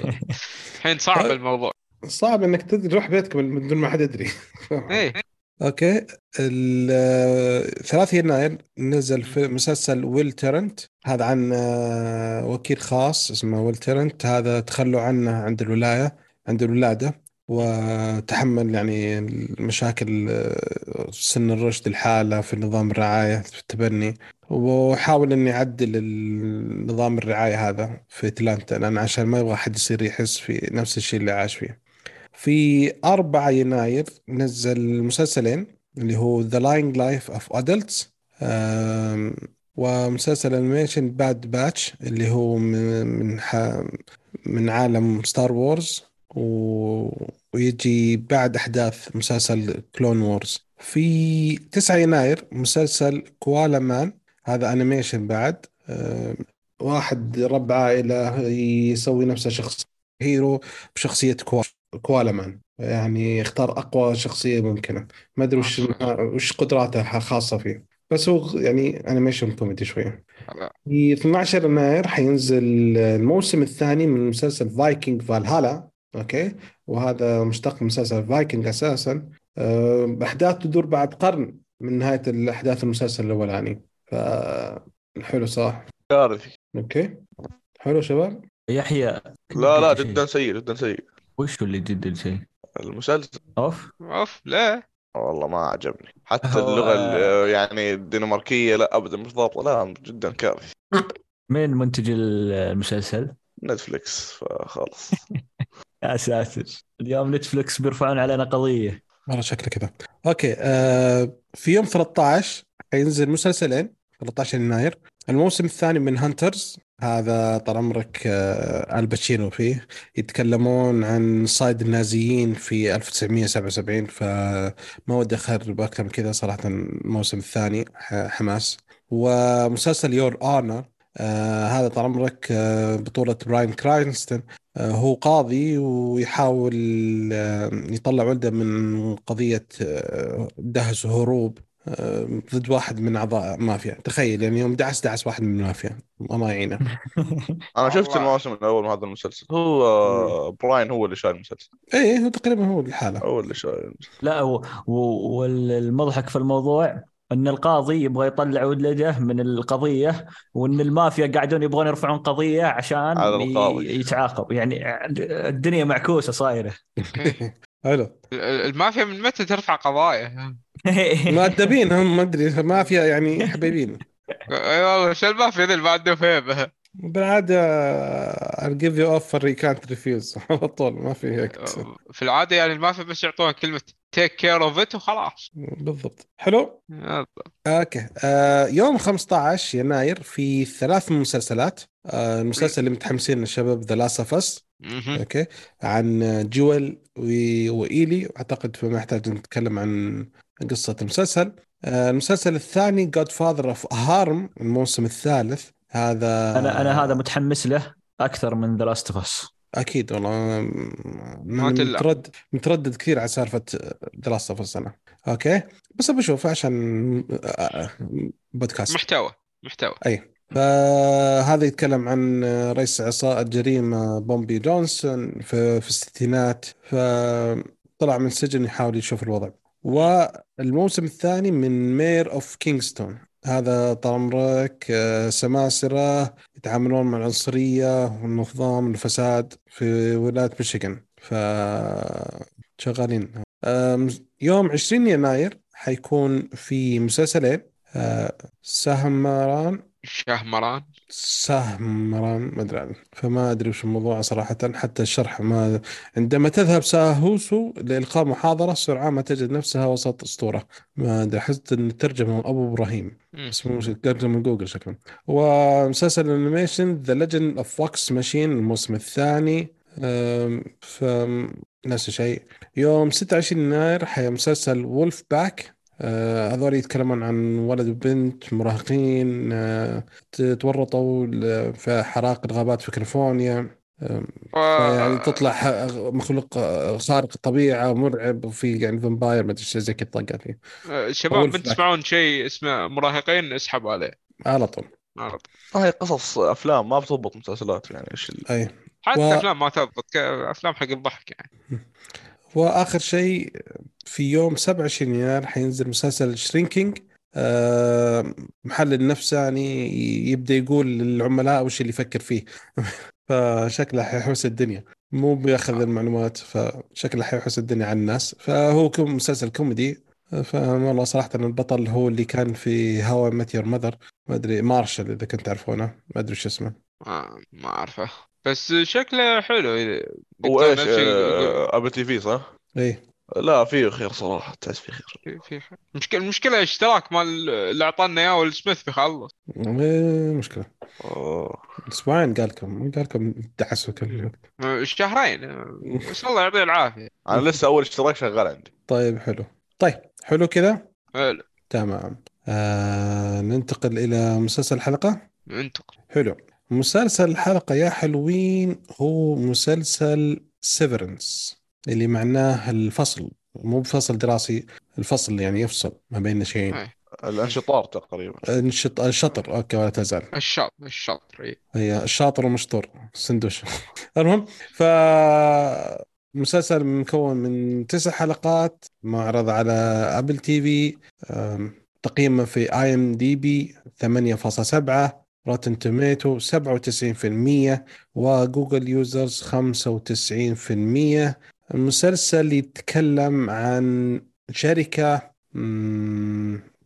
الحين صعب طيب. الموضوع. صعب إنك تروح بيتك من دون ما حد يدري. إيه. أوكي. ال 3 يناير نزل في مسلسل Will Trent. هذا عن آه، وكيل خاص اسمه Will Trent. هذا تخلوا عنه عند الولاية عند الولادة. وتحمل يعني المشاكل آه، سن الرشد الحالة في نظام الرعاية في التبني وحاول إني أعدل نظام الرعاية هذا في أتلانتا لأن عشان ما يبغى حد يصير يحس في نفس الشيء اللي عاش فيه في 4 يناير نزل مسلسلين اللي هو Lying Life of Adults آم، ومسلسل animation Bad Batch اللي هو من من. من عالم Star Wars و... ويجي بعد أحداث مسلسل Clone Wars في 9 يناير مسلسل Koala Man هذا animation بعد. آم، واحد رب عائلة يسوي نفسه شخص hero بشخصية كوالا Koala Man يعني يختار أقوى شخصية ممكنة. ما أدري وش وش قدراته خاصة فيه. بس هو يعني animation كوميدي شوية. في 12 يناير حينزل الموسم الثاني من مسلسل Viking Valhalla أوكي؟ وهذا مشتق من مسلسل فايكنج أساسا. آه، أحداث تدور بعد قرن من نهاية الأحداث المسلسل الاولاني ف حلو صح؟ كارثي أوكي. حلو شباب؟ يحيى لا لا. جدا سيء جدا سيء. وش اللي جدا سيء؟ المسلسل. أوف. أوف لا. والله ما عجبني. حتى هو- اللغة ال- يعني الدنماركية لا ابدا مش ضابطه لا جدا كارثي مين منتج المسلسل؟ Netflix فخلاص. يا ساتر. اليوم Netflix بيرفعون علينا قضية. والله شكله كذا. أوكي آه في يوم 13 حينزل مسلسلين 13 يناير. الموسم الثاني من Hunters هذا طال عمرك آه Al Pacino فيه يتكلمون عن صيد النازيين في 1977 فما ودي أخرب أكثر من كذا صراحة الموسم الثاني حماس. ومسلسل Your Honor آه هذا طال عمرك آه بطولة Bryan Cranston. هو قاضي ويحاول آه يطلع ولده من قضية آه دهس وهروب آه ضد واحد من أعضاء مافيا. تخيل يعني يوم دعس دعس واحد من المافيا الله يعينه. أنا شفت. الموسم الأول من هذا المسلسل. هو آه، براين هو اللي شايل المسلسل. إيه هو تقريبا هو الحالة هو اللي شايل. المسلسل. لا والمضحك في الموضوع إن القاضي يبغى يطلع ولده من القضية وإن المافيا قاعدون يبغون يرفعون قضية عشان. يتعاقب. يعني الدنيا معكوسة صايرة. حلو. ال- المافيا من متى ترفع قضايا؟ مؤدبين هم ما أدري. مافيا يعني حبيبين. أي والله شو المافيا ذي اللي ما عندهم هيبه بالعادة I'll give you offer you can't refuse. على طول ما في هيك. في العادة يعني المافيا بس يعطوها كلمة take care of it وخلاص. بالضبط. حلو. أوكي. آه يوم 15 يناير في ثلاث مسلسلات. آه المسلسل اللي متحمسين الشباب The Last of Us. أوكي. عن جويل و- وإيلي. أعتقد فما يحتاج نتكلم عن قصة المسلسل. آه المسلسل الثاني Godfather of Harlem الموسم الثالث. هذا أنا أنا هذا متحمس له أكثر من The Last of Us أكيد والله ما. متردد متردد كثير على سالفة دراسة في السنة. أوكي؟ بس بشوف عشان بودكاست. محتوى محتوى. أي. فهذا يتكلم عن رئيس عصابة جريمة Bumpy Johnson في, في الستينات. فطلع من السجن يحاول يشوف الوضع. والموسم الثاني من Mayor of Kingstown هذا طال عمرك آه، سماسرة يتعاملون مع العنصرية والنظام والفساد في ولاية ميشيغان. ف شغالين. يوم 20 يناير حيكون في مسلسلين آه، سهمران شهمران. سهمران ما أدري عنه. فما أدري وش الموضوع صراحة حتى الشرح ما عندما تذهب ساهوسو لإلقاء محاضرة سرعان ما تجد نفسها وسط أسطورة. ما أدري حسيت إن الترجمة من أبو إبراهيم. بس مو ترجمة من جوجل شكله ومسلسل ال animation The Legend of Vox Machina الموسم الثاني. ف نفس الشيء. يوم 26 يناير حي مسلسل Wolf Pack هذول يتكلمون عن ولد وبنت مراهقين آه، تورطوا في حرائق الغابات في كاليفورنيا يعني تطلع مخلوق آه، خارق الطبيعة مرعب وفي يعني vampire ما أدري زي كذا طقات فيه آه، شباب Wolf من Pack. تسمعون شيء اسمه مراهقين؟ اسحبوا عليه. على طول. على طول. هاي قصص أفلام ما بتضبط مسلسلات يعني إيش حتى و- أفلام ما تضبط أفلام حق الضحك يعني. واخر شيء في يوم 27 يناير حينزل مسلسل Shrinking محلل نفساني يبدأ يقول للعملاء وش اللي يفكر فيه. فشكله حيحوس الدنيا. مو بياخذ المعلومات فشكله حيحوس الدنيا على الناس. فهو كم مسلسل كوميدي. فوالله صراحة البطل هو اللي كان في How Met Your Mother ما أدري Marshall إذا كنت تعرفونه. ما أدري وش اسمه. ما, ما أعرفه. بس شكله حلو إذا- هو دكتور إيش نفسي يقول- آه، Apple TV صح؟ إيه لا فيه خير صراحة تحس فيه خير. في في مشكلة المشكلة اشتراك مال اللي أعطانا إياه Will Smith بيخلص. إيه مشكلة. أوه. أسبوعين قال لكم قال لكم دعسوا كل شهرين بس الله يعطيه العافية. أنا لسه أول اشتراك شغال عندي. طيب حلو. طيب حلو كذا؟ حلو. تمام. آه ننتقل إلى مسلسل الحلقة؟ انتقل حلو. مسلسل الحلقة يا حلوين هو مسلسل Severance اللي معناه الفصل. مو بفصل دراسي الفصل يعني يفصل ما بين شيئين. الانشطار تقريبا. انشط... الشطر أوكي ولا تزال. الشاطر الشاطر. هي الشاطر ومشطور سندوش. المهم ف مسلسل مكون من تسع حلقات معروض على Apple TV تقييمه في IMDb 8.7 Rotten Tomatoes 97% و Google users 95% المسلسل يتكلم عن شركة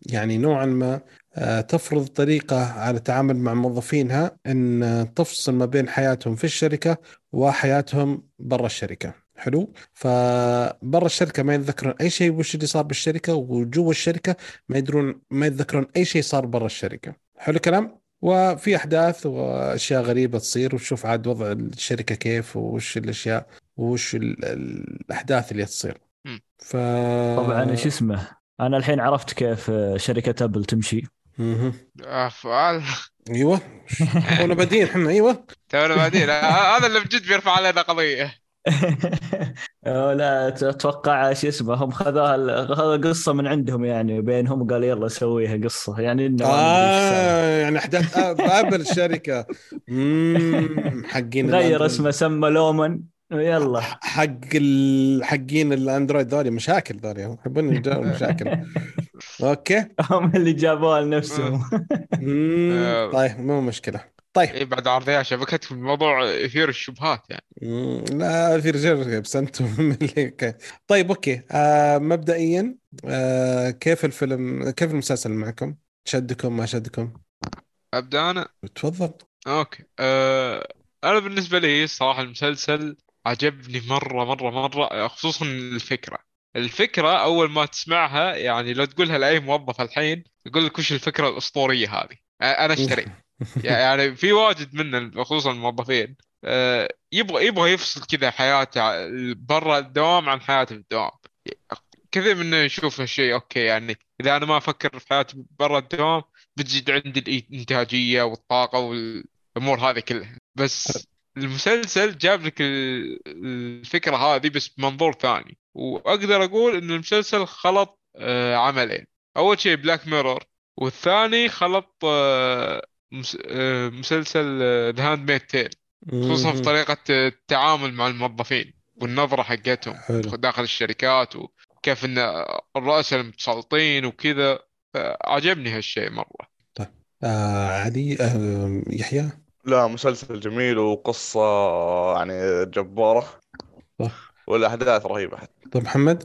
يعني نوعا ما آه، تفرض طريقة على التعامل مع موظفينها أن تفصل ما بين حياتهم في الشركة وحياتهم برا الشركة. حلو؟ فبرا الشركة ما يتذكرون أي شيء وش اللي صار بالشركة وجوا الشركة ما يدرون ما يتذكرون أي شيء صار برا الشركة. حلو الكلام؟ وفي أحداث وأشياء غريبة تصير وتشوف عاد وضع الشركة كيف وش الأشياء وش ال- الأحداث اللي تصير. ف طبعا شو اسمه؟ أنا الحين عرفت كيف شركة أبل تمشي. أفعال. أيوه. تونا بادين إحنا أيوه. تونا بعدين. هذا اللي بجد بيرفع علينا قضية. لا أتوقع شو اسمه هم خذوها هذا قصة من عندهم يعني بينهم قال يلا سويها قصة. يعني إنه. آه يعني أحداث آه، ابل الشركة. حقين غير. اسمه سمى لومن. يلا. حق ال... حقين ال Android ذولي مشاكل ذولي. يحبون يجاوبون مشاكل. okay. هم اللي جابوها لنفسهم. آه. طيب مو مشكلة. طيب. إيه بعد عرضها شبكتكم الموضوع يثير الشبهات يعني. لا في رجال بس أنتم طيب okay. آه مبدئيا آه كيف الفيلم كيف المسلسل معكم؟ شدكم ما شدكم؟ أبدأ أنا؟ تفضل. okay. أه أنا بالنسبة لي الصراحه المسلسل عجبني مرة مرة مرة خصوصا الفكرة. الفكرة أول ما تسمعها يعني لو تقولها لأي موظف الحين يقول لك وش الفكرة الأسطورية هذه؟ أنا اشتري يعني في واجد من خصوصا الموظفين. أه، يبغى يبغى يفصل كذا حياته برا الدوام عن حياته في الدوام. كثير منا يشوف هالشيء okay يعني إذا أنا ما أفكر في حياتي برا الدوام بتزيد عندي الإنتاجية والطاقة والأمور هذه كلها. بس المسلسل جاب لك ال- الفكرة هذه بس بمنظور ثاني. وأقدر أقول إن المسلسل خلط آه، عملين. أول شيء Black Mirror والثاني خلط آه، آه، مسلسل The Handmaid's Tale خصوصا في مم. طريقة التعامل مع الموظفين والنظرة حقتهم حلو. داخل الشركات وكيف إن الرؤساء المتسلطين وكذا. عجبني هالشيء مرة. آه علي آه يحيى؟ لا مسلسل جميل وقصة يعني جبارة. صح. والأحداث رهيبة. حتى طيب محمد؟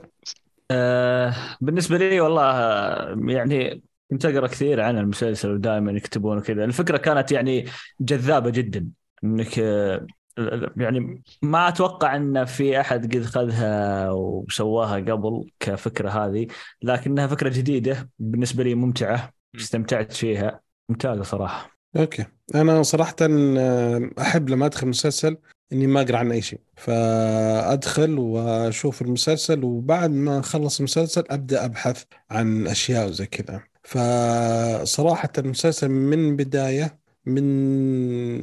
آه بالنسبة لي والله آه، يعني كنت أقرأ كثير عن المسلسل ودائما يكتبون وكذا. الفكرة كانت يعني جذابة جدا. إنك آه، يعني ما أتوقع إن في أحد قد خذها وسواها قبل كفكرة هذه لكنها فكرة جديدة بالنسبة لي ممتعة. استمتعت فيها. ممتازة صراحة. أوكي. أنا صراحة آه، أحب لما أدخل مسلسل إني ما أقرأ عن أي شيء. فأدخل وأشوف المسلسل وبعد ما أخلص المسلسل أبدأ أبحث عن أشياء وزي كذا. فصراحة المسلسل من بداية من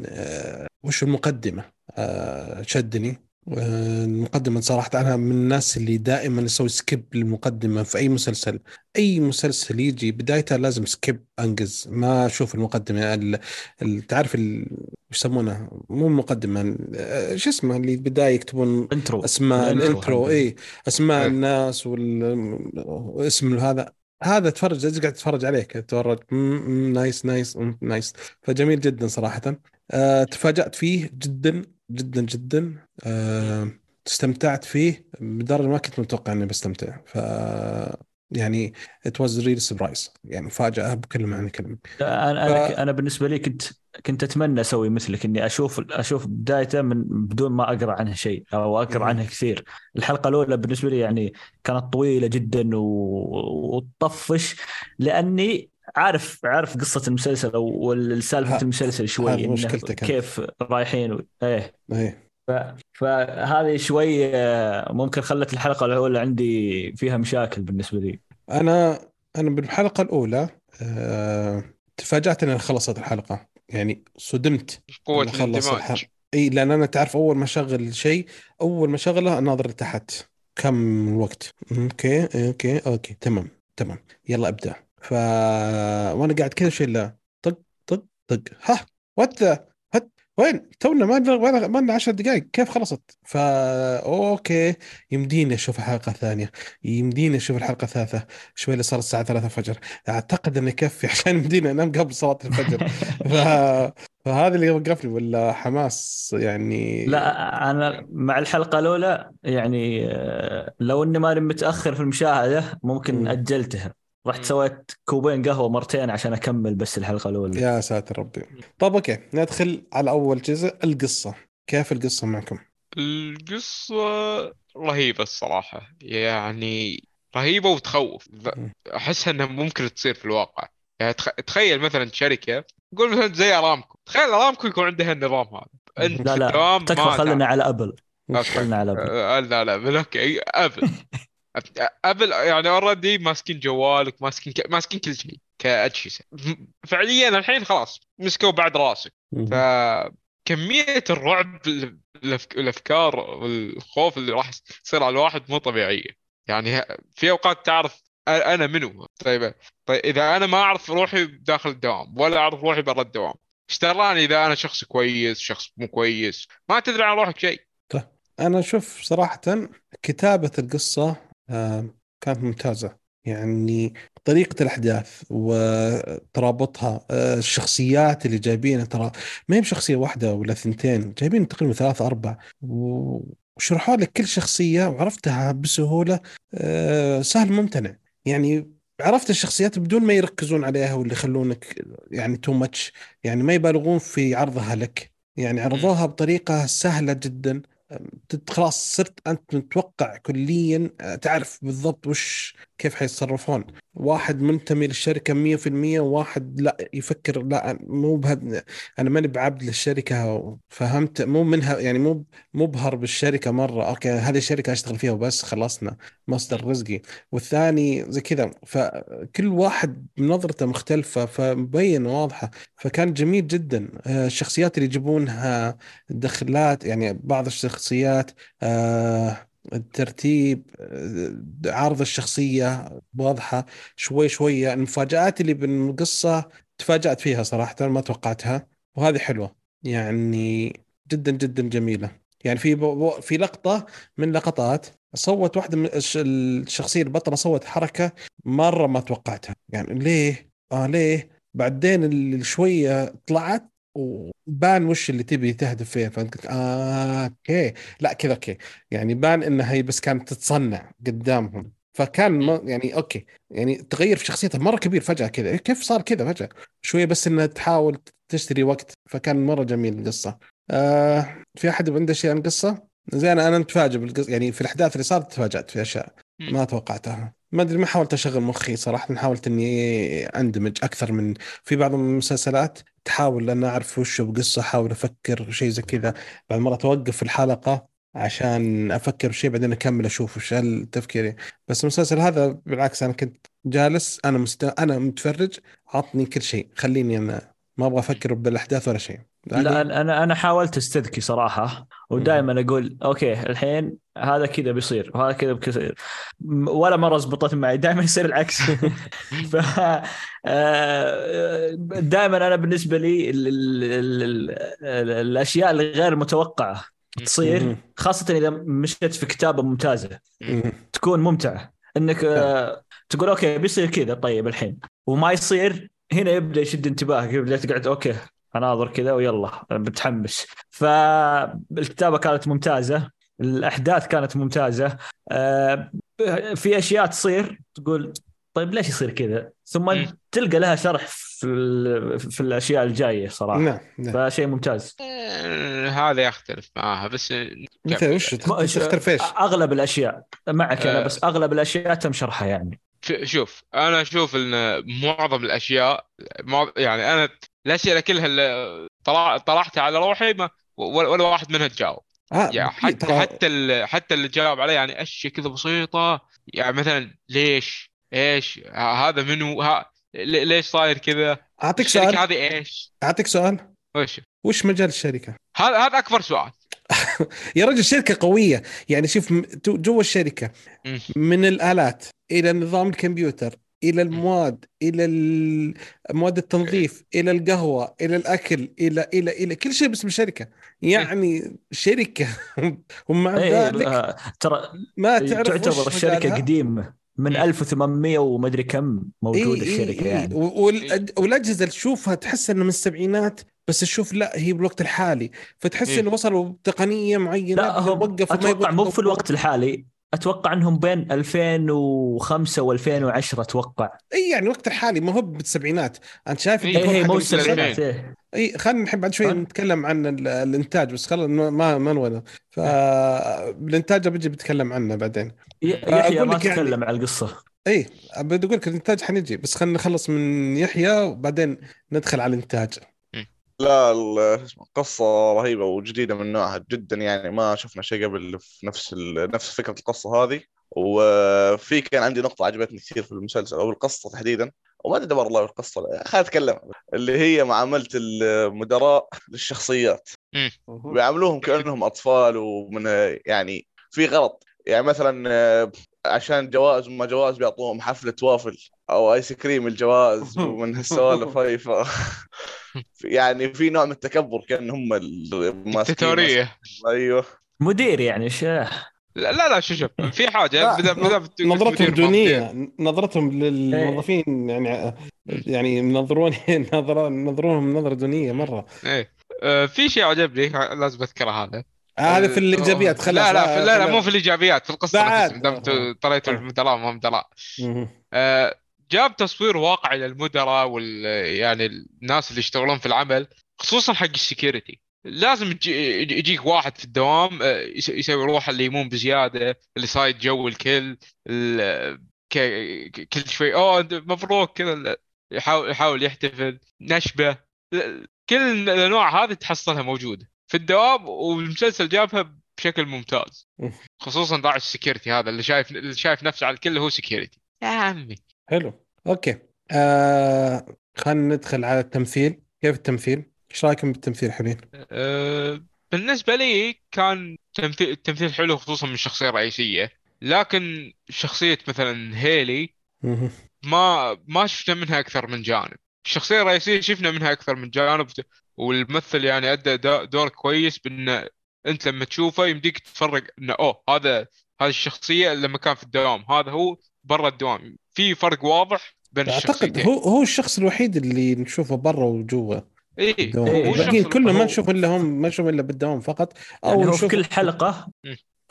آه، وش المقدمة؟ آه، شدني. آه، المقدمة صراحة أنا من الناس اللي دائما أسوي skip للمقدمة في أي مسلسل. أي مسلسل يجي بدايته لازم skip أنجز ما أشوف المقدمة. ال- ال- تعرف وش يسمونه؟ مو المقدمة آه، شو اسمه اللي بداية يكتبون intro أسماء ال intro. اي أسماء إيه. الناس والاسم هذا. هذا تفرج لازم قاعد تتفرج عليك تتفرج nice nice nice فجميل جدا صراحة. آه، تفاجأت فيه جدا جدا جدا. آه، استمتعت فيه بدرجة ما كنت متوقع إني بستمتع. ف يعني it was real surprise يعني مفاجأة بكل معنى الكلمة أنا أنا ف- أنا بالنسبة لي كنت كنت أتمنى أسوي مثلك إني أشوف أشوف بدايته من بدون ما أقرأ عنها شيء أو أقرأ. عنها كثير. الحلقة الأولى بالنسبة لي يعني كانت طويلة جدا و- وتطفش لأني عارف عارف قصة المسلسل أو سالفه المسلسل شوي مشكلتك. كيف رايحين و... إيه. إيه. فهذه شوي آه، ممكن خلت الحلقة الأولى عندي فيها مشاكل بالنسبة لي. أنا أنا بالحلقة الأولى آه، تفاجأت انها خلصت الحلقة. يعني صدمت قوه الاندماج إي لأن أنا تعرف أول ما أشغل شيء أول ما أشغله أناظر لتحت. كم الوقت okay okay okay تمام تمام. يلا ابدأ. ف وأنا قاعد كذا شيء لا طق طق طق. ها what the؟ وين؟ تونا ما لنا ما لنا 10 دقائق كيف خلصت؟ فا okay. يمديني أشوف الحلقة الثانية. يمديني أشوف الحلقة الثالثة. شوي اللي صار الساعة 3 الفجر. أعتقد انه يكفي عشان يمديني أنام قبل صلاة الفجر. ف... فهذا اللي وقفني. ولا حماس يعني؟ لا أنا مع الحلقة الأولى يعني آه، لو إني ماني متأخر في المشاهدة ممكن مم. أجلتها. رحت. سويت كوبين قهوة مرتين عشان أكمل بس الحلقة الأولى. يا ساتر ربي. طب okay. ندخل على أول جزء القصة. كيف القصة معكم؟ القصة رهيبة الصراحة. يعني رهيبة وتخوف. مم. أحسها أنها ممكن تصير في الواقع. يعني تخ... تخيل مثلا شركة قول مثلا زي أرامكو. تخيل أرامكو يكون عندها النظام هذا. أنت لا لا. تكفى ما خلنا تعرف. على Apple. okay. خلنا على أبل. آه، لا لا. okay Apple. Apple يعني already ماسكين جوالك ماسكين ك... ماسكين كل شيء كأجهزة. فعليا الحين خلاص مسكوا بعد راسك. فكميه الرعب. الأفكار والخوف اللي راح يصير على الواحد مو طبيعية. يعني في أوقات تعرف أنا منو؟ طيب طيب إذا أنا ما أعرف روحي داخل الدوام ولا أعرف روحي برا الدوام إيش إذا أنا شخص كويس شخص مو كويس ما تدري عن روحك شيء. أنا أشوف صراحة كتابة القصة كانت ممتازة. يعني طريقة الأحداث وترابطها آه، الشخصيات اللي جايبينها ترى ما هي بشخصية واحدة ولا ثنتين جايبين تقريبا ثلاثة أربع وشرحوا لك كل شخصية وعرفتها بسهولة آه، سهل ممتنع. يعني عرفت الشخصيات بدون ما يركزون عليها واللي يخلونك يعني تو ماتش يعني ما يبالغون في عرضها لك. يعني عرضوها بطريقة سهلة جدا. خلاص صرت أنت متوقع كليا آه، تعرف بالضبط وش كيف حيتصرفون. واحد منتمي للشركة 100% وواحد لا يفكر لا مو بهد أنا ماني بعبد للشركة فهمت مو منها يعني مو مبهر بالشركة مرة أوكي هذه الشركة أشتغل فيها وبس خلصنا مصدر رزقي. والثاني زي كذا فكل واحد نظرته مختلفة فمبين واضحة. فكان جميل جدا آه، الشخصيات اللي يجيبونها الدخلات يعني بعض الشخصيات آه، الترتيب آه، عرض الشخصية واضحة شوي شوية المفاجآت اللي بالقصة تفاجأت فيها صراحة ما توقعتها وهذه حلوة يعني جدا جدا جميلة يعني في في لقطة من لقطات صوت واحدة من الش- الشخصية البطلة صوت حركة مرة ما توقعتها يعني ليه؟ آه ليه؟ بعدين شوية طلعت وبان وش اللي تبي تهدف فيه فأنت قلت آه okay. لا كذا okay. يعني بان انها هي بس كانت تتصنع قدامهم. فكان ما يعني okay. يعني تغير في شخصيتها مرة كبير فجأة كذا. كيف صار كذا فجأة؟ شوية بس إنها تحاول تشتري وقت. فكان مرة جميل القصة. آه في أحد عنده شيء عن القصة زين أنا متفاجئ بالقصة. يعني في الأحداث اللي صارت تفاجأت في أشياء ما توقعتها. ما أدري ما حاولت أشغل مخي صراحة حاولت إني أندمج أكثر من في بعض المسلسلات تحاول أن أعرف وش بقصة أحاول أفكر شيء زي كذا. بعد مرة توقف الحلقة عشان أفكر بشيء بعدين أكمل أشوف وش التفكيري بس المسلسل هذا بالعكس أنا كنت جالس أنا مست... أنا متفرج عطني كل شيء خليني أنا ما أبغى أفكر بالاحداث ولا شيء. لا أنا أنا حاولت أستذكي صراحة ودائما أقول أوكي الحين هذا كذا بيصير وهذا كذا بيصير. ولا مرة زبطت معي دائما يصير العكس. ف دائما أنا بالنسبة لي ال ال ال ال الأشياء الغير متوقعة تصير. خاصة إذا مشيت في كتابة ممتازة. مم. تكون ممتعة. إنك آه، تقول okay بيصير كذا طيب الحين. وما يصير هنا يبدأ يشد انتباهك يبدأ تقعد okay اناظر كذا ويلا بتحمس فالكتابه كانت ممتازة الأحداث كانت ممتازة. آه، في أشياء تصير تقول طيب ليش يصير كذا؟ ثم مم. تلقى لها شرح في ال- في الأشياء الجاية صراحة. نعم نعم. فشيء ممتاز. آه، هذا يختلف معاها بس مثل وش تختلف إيش؟ أغلب الأشياء معك أنا آه. بس أغلب الأشياء تم شرحها يعني. شوف أنا أشوف إن معظم الأشياء يعني أنا الاسئله كلها اللي طرحتها على روحي ما ولا واحد منها تجاوب. آه يعني حتى ترى- حتى ال- حتى اللي جاوب علي يعني اشياء كذا بسيطة؟ يعني مثلا ليش؟ إيش؟ هذا منو؟ ها لي- ليش صاير كذا؟ أعطيك سؤال. هذه إيش؟ أعطيك سؤال. وش؟ وش مجال الشركة؟ هذا هذا أكبر سؤال. يا رجل شركة قوية. يعني شوف جوا الشركة. من الآلات إلى نظام الكمبيوتر إلى المواد إلى ال- مواد التنظيف إلى القهوة إلى الأكل إلى إلى إلى كل شيء باسم الشركة يعني شركة. ومع إيه، ذلك ترى ما تعرف تعتبر الشركة. قديمة من 1800 ومدري كم موجودة إيه إيه الشركة إيه. يعني. والأجهزة اللي تشوفها تحس إنه من السبعينات بس تشوف لا هي بالوقت الحالي. فتحس إيه. إنه وصلوا بتقنية معينة لا هم وقفوا أتوقع مو في الوقت الحالي. أتوقع إنهم بين 2005 و2010 أتوقع. إي يعني الوقت الحالي ما هو بالسبعينات. أنت شايف إيه، إي هي حق مو. السبعينات. إي. خلينا نحب بعد شوي؟ نتكلم عن ال- الإنتاج بس خلاص ما ما نبغى فالانتاج بجي بتكلم عنه بعدين. يحيى ما لك يعني- تكلم عن القصة. إي بدي أقول لك الإنتاج حنجي بس خلينا نخلص من يحيى وبعدين ندخل على الإنتاج. لا ال- اسمه قصة رهيبة وجديدة من نوعها جدا يعني ما شفنا شيء قبل في نفس ال... نفس فكرة القصة هذه. وفي كان عندي نقطة عجبتني كثير في المسلسل أو القصة تحديدا. وما أدري دبر الله القصة خلينا نتكلم اللي هي معاملة المدراء للشخصيات. بيعاملوهم كأنهم أطفال ومن يعني في غلط يعني مثلا عشان جوائز وما جوائز بيعطوهم حفلة وافل أو آيس كريم الجوائز ومن هالسوالف هاي ف يعني في نوع من التكبر كأن هم الماسكين دكتاتوريه أيوه. مدير يعني إيش؟ لا لا لا شوف شوف. في حاجة لا، بدأ بدأ نظرتهم ما. دونية نظرتهم للموظفين يعني يعني منظرون نظر نظرونهم نظرة دونية مرة. إيه. آه، في شيء عجبني لازم اذكره هذا هذا في الإيجابيات خلاص. لا لا في لا, لا مو في الإيجابيات في القصة بعد. نفسها دام آه. طلعتوا آه. المدراء ما هم مدراء. آه، جاب تصوير واقعي للمدراء وال يعني الناس اللي يشتغلون في العمل خصوصا حق ال security. لازم يجي- يجيك واحد في الدوام آه، يس- يسوي روحه اللي يمون بزيادة اللي صايد جو الكل كل شوي أوه مبروك. كذا يحاول يحاول يحتفل نشبة. كل الانواع هذه تحصلها موجودة. في الدوام والمسلسل جابها بشكل ممتاز. خصوصا راعي ال security هذا اللي شايف اللي شايف نفسه على الكل هو security. يا عمي. حلو okay آه خلينا ندخل على التمثيل كيف التمثيل؟ إيش رأيكم بالتمثيل حبيبين؟ أه بالنسبة لي كان تمثيل التمثيل حلو خصوصا من الشخصية الرئيسية لكن شخصية مثلا هيلي. ما ما شفنا منها أكثر من جانب الشخصية الرئيسية شفنا منها أكثر من جانب والممثل يعني أدى دا- دور كويس بأن أنت لما تشوفه يمديك تفرق أنه أوه هذا هذه الشخصية لما كان في الدوام هذا هو برا الدوام. في فرق واضح بين أعتقد هو هو الشخص الوحيد اللي نشوفه برا وجوا إيه الدوام. إيه، هو الباقيين الشخص كلهم ما نشوف إلا هم ما نشوف إلا بالدوام فقط. أو يعني هو في نشوف كل حلقة.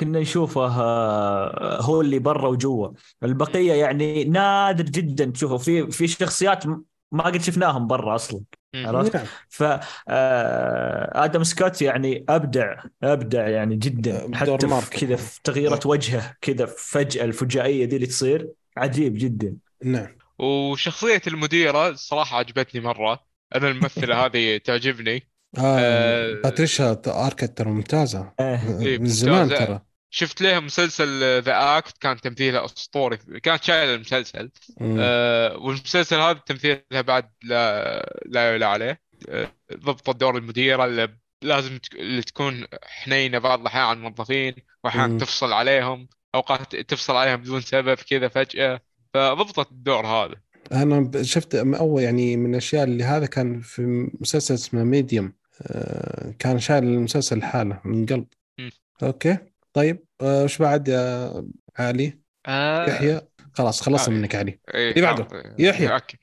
كنا نشوفه آه، هو اللي برا وجوا البقية يعني نادر جدا تشوفه. في في شخصيات ما قد شفناهم برا أصلا. عرفت؟ نعم. ف آه، آدم سكوت يعني أبدع أبدع يعني جدا. بدور حتى كذا في تغييره وجهه كذا فجأة الفجائية دي اللي تصير عجيب جدا. نعم. وشخصية المديرة الصراحة عجبتني مرة. أنا الممثلة هذه تعجبني. آه آه، باتريشا اركيت ترى ممتازة. آه. إيه، من زمان ممتازة. ترى. شفت لها مسلسل The Act كان تمثيلها أسطوري. كانت شايله المسلسل. مم. آه والمسلسل هذا تمثيلها بعد لا لا يعلى عليه. آه ضبط دور المديرة اللي لازم اللي تكون حنينه بعض الأحيان على الموظفين. وأحيانا تفصل عليهم. أوقات تفصل عليهم بدون سبب كذا فجأة. فضبطت الدور هذا. أنا شفت أول يعني من الأشياء اللي هذا كان في مسلسل اسمه Medium آه كان شايل المسلسل حاله من قلب. مم. أوكي. طيب آه، وش بعد يا علي؟ آه يحيى؟ خلاص خلصنا آه. منك علي. إيه، اللي بعده. آه، يحيى. أوكي.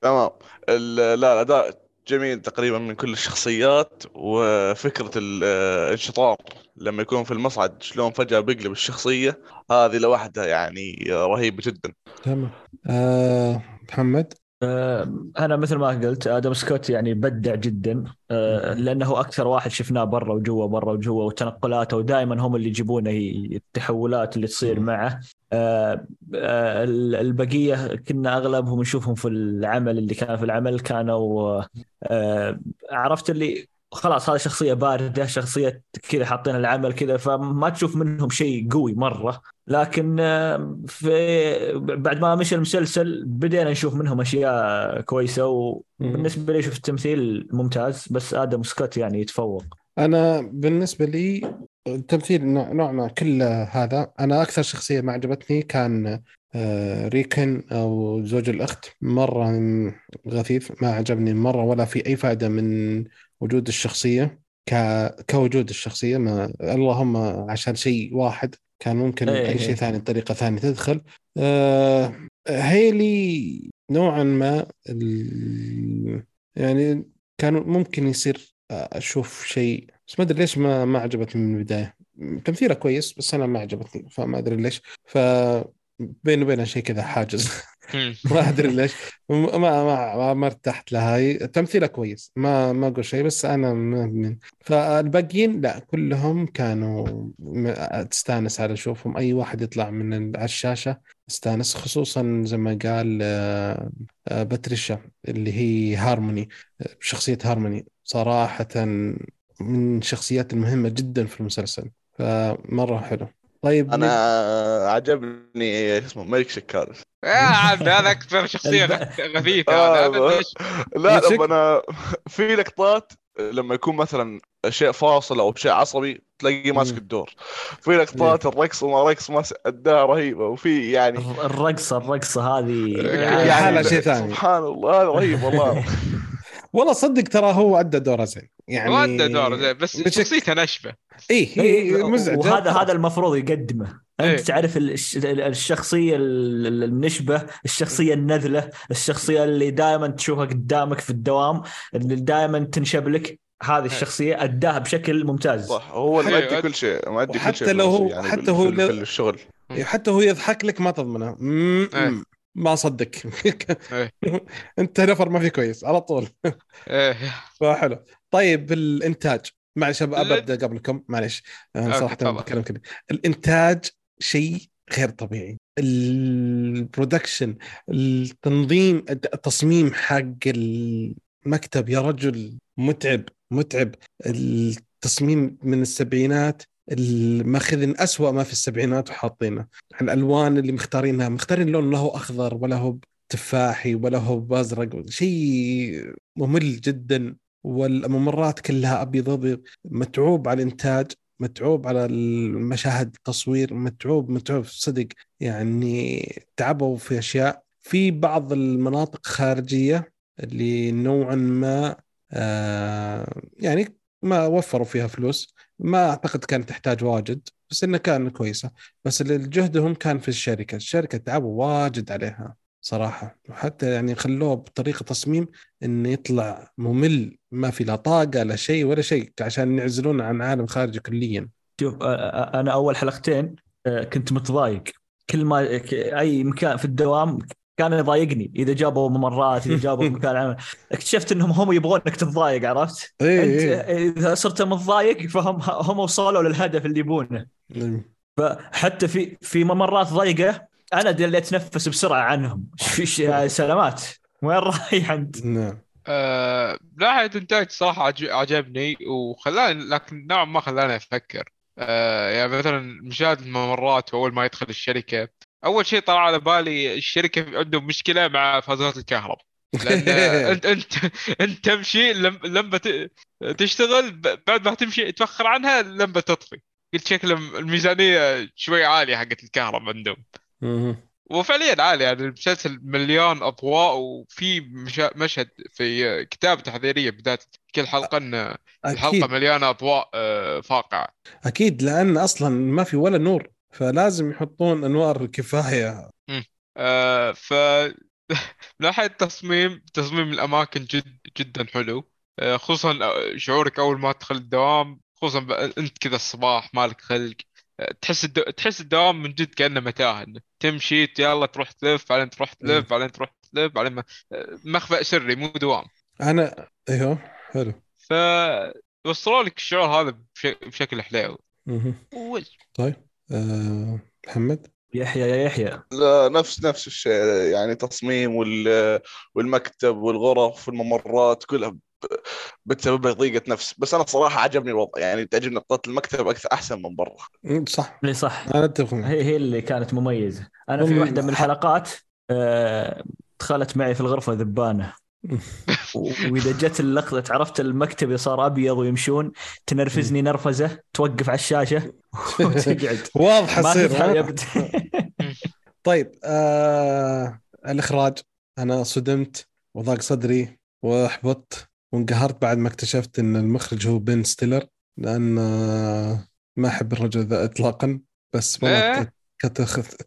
تمام. ال- لا الأداء جميل تقريبا من كل الشخصيات وفكرة ال- الانشطار لما يكون في المصعد شلون فجأة بيقلب الشخصية هذه لوحدها يعني رهيبة جدا. تمام. آه محمد؟ آه، أنا مثل ما قلت آدم سكوت يعني بدع جدا. آه، لأنه أكثر واحد شفناه برا وجوا برا وجوا وتنقلاته ودائما هم اللي يجيبون هي التحولات اللي تصير. معه. آه، آه، البقية كنا أغلبهم نشوفهم في العمل اللي كان في العمل كانوا آه، عرفت اللي خلاص هذه شخصية باردة شخصية كذا حاطين العمل كذا فما تشوف منهم شيء قوي مرة. لكن آه، في بعد ما مشى المسلسل بدينا نشوف منهم أشياء كويسة. وبالنسبة لي شفت التمثيل ممتاز بس آدم سكوت يعني يتفوق. أنا بالنسبة لي التمثيل نوع نوع ما كل هذا. أنا أكثر شخصية ما عجبتني كان آه، ريكن أو زوج الأخت. مرة غثيث ما عجبني مرة ولا في أي فائدة من وجود الشخصية ك... كوجود الشخصية ما اللهم عشان شيء واحد كان ممكن إيه، أي شيء إيه. ثاني طريقة ثانية تدخل. آه هيلي نوعا ما ال... يعني كان ممكن يصير أشوف شيء بس ما أدري ليش ما ما عجبتني من البداية. تمثيلها كويس بس أنا ما عجبتني فما أدري ليش. ف بيني وبينها شيء كذا حاجز. ما أدري ليش. ما ما ما, ما ارتحت لها. هي تمثيلها كويس. ما ما أقول شيء بس أنا من فالباقيين لا كلهم كانوا تستانس على اشوفهم أي واحد يطلع من على الشاشة استانس خصوصا زي ما قال آه، آه، باتريشا اللي هي هارموني شخصية هارموني. صراحة من الشخصيات المهمة جدا في المسلسل. فمرة حلو. طيب أنا عجبني اسمه ملك شكار يا عم هذا أكثر شخصية غثيثة آه،؟ لا؟ لما أنا في لقطات لما يكون مثلا شيء فاصل أو شيء عصبي تلاقيه ماسك. الدور في لقطات الرقص وما رقص ما اداها رهيبة وفي يعني الرقصة الرقصة هذه يعني حالة شيء ثاني. سبحان الله هذا رهيب والله والله صدق ترى هو أدى دوره زين. يعني ما أدى دور زين بس شخصيته نشفه اي هي إيه، مزعجة. وهذا هذا المفروض يقدمه. إيه. انت تعرف الش- الشخصية ال- ال- النشبة الشخصية النذلة الشخصية اللي دائما تشوفها قدامك في الدوام اللي دائما تنشب لك. هذه الشخصية أداها بشكل ممتاز. صح هو اللي حلو. مؤدي كل شيء مؤدي كل شيء لو هو- يعني حتى هو في- الشغل إيه، حتى هو يضحك لك ما تضمنه. إيه. ما صدق إيه. أنت نفر ما في كويس على طول. إيه. فحلو. طيب الإنتاج. معلش أبدأ قبلكم. معلش. صراحة. بتكلم كذا. الإنتاج شيء غير طبيعي. البرودكشن التنظيم التصميم حق المكتب يا رجل متعب متعب. التصميم من السبعينات ال- ماخذين أسوأ ما في السبعينات وحاطينه. الألوان اللي مختارينها مختارين لون لا هو أخضر ولا هو تفاحي ولا هو بازرق شيء ممل جدا. والممرات كلها أبيض ابيض متعوب على الإنتاج متعوب على المشاهد التصوير متعوب متعوب صدق. يعني تعبوا في أشياء. في بعض المناطق خارجية اللي نوعا ما آه يعني ما وفروا فيها فلوس. ما أعتقد كانت تحتاج واجد بس انها كان كويسة. بس جهدهم كان في الشركة. الشركة تعبوا واجد عليها صراحة. وحتى يعني خلوه بطريقة تصميم انه يطلع ممل ما في لا طاقة لا شيء ولا شيء عشان يعزلون عن عالم خارجي كليا. شوف أنا أول حلقتين كنت متضايق. كل ما أي مكان في الدوام كان يضايقني إذا جابوا ممرات إذا جابوا مكان عمل. اكتشفت إنهم هم يبغونك تتضايق عرفت؟ اي أنت اي إذا صرت متضايق فهم هم وصلوا للهدف اللي يبونه. فحتى في في ممرات ضيقه أنا اللي أتنفس بسرعة عنهم. ش- سلامات وين رايح أنت؟ نعم. آه، إنتاج صراحة عج- عجبني وخلاني لكن نوعا ما خلاني أفكر. آه، يعني مثلا مشاهد الممرات وأول ما يدخل الشركة أول شيء طلع على بالي الشركة عندهم مشكلة مع فازات الكهرباء. لأن أنت أنت أنت تمشي لم- لما تشتغل بعد ما تمشي تفخر عنها لما تطفي. قلت شكل الميزانية شوي عالية حقت الكهرباء عندهم. وفعليا عالي يعني المسلسل مليان أضواء وفي مشهد في كتابة تحذيرية بداية كل حلقة إن الحلقة أكيد. مليانة أضواء آه، فاقعة. أكيد لأن أصلا ما في ولا نور. فلازم يحطون انوار كفايه آه، ف من ناحية التصميم تصميم الأماكن جد جدا حلو. آه، خصوصا شعورك أول ما تدخل الدوام خصوصا أنت كذا الصباح مالك خلق. آه، تحس الدو... تحس الدوام من جد كأنه متاهة إنك تمشي يلا تروح تلف بعدين تروح تلف بعدين تروح تلف بعدين ما... آه، مخبأ سري مو دوام. أنا أيوه حلو. فوصلوا لك الشعور هذا بش... بشكل حلو. طيب. آه محمد؟ يحيى يا يحيى. لا نفس نفس الشيء يعني تصميم وال والمكتب والغرف والممرات كلها بتسبب لك ضيقة نفس. بس أنا صراحة عجبني الوضع يعني تعجبني نقطة المكتب أكثر أحسن من برا. صح. اللي صح. أنا أتفق معك. هي هي اللي كانت مميزة. أنا في واحدة من الحلقات آه، دخلت معي في الغرفة ذبانة. وإذا جت اللقطة عرفت المكتب صار أبيض ويمشون تنرفزني نرفزة توقف على الشاشة وتقعد. واضحه تصير. طيب آه الإخراج. أنا صدمت وضاق صدري واحبطت وانقهرت بعد ما اكتشفت إن المخرج هو بن ستيلر لأن آه ما أحب الرجل ذا اطلاقا. بس والله إيه؟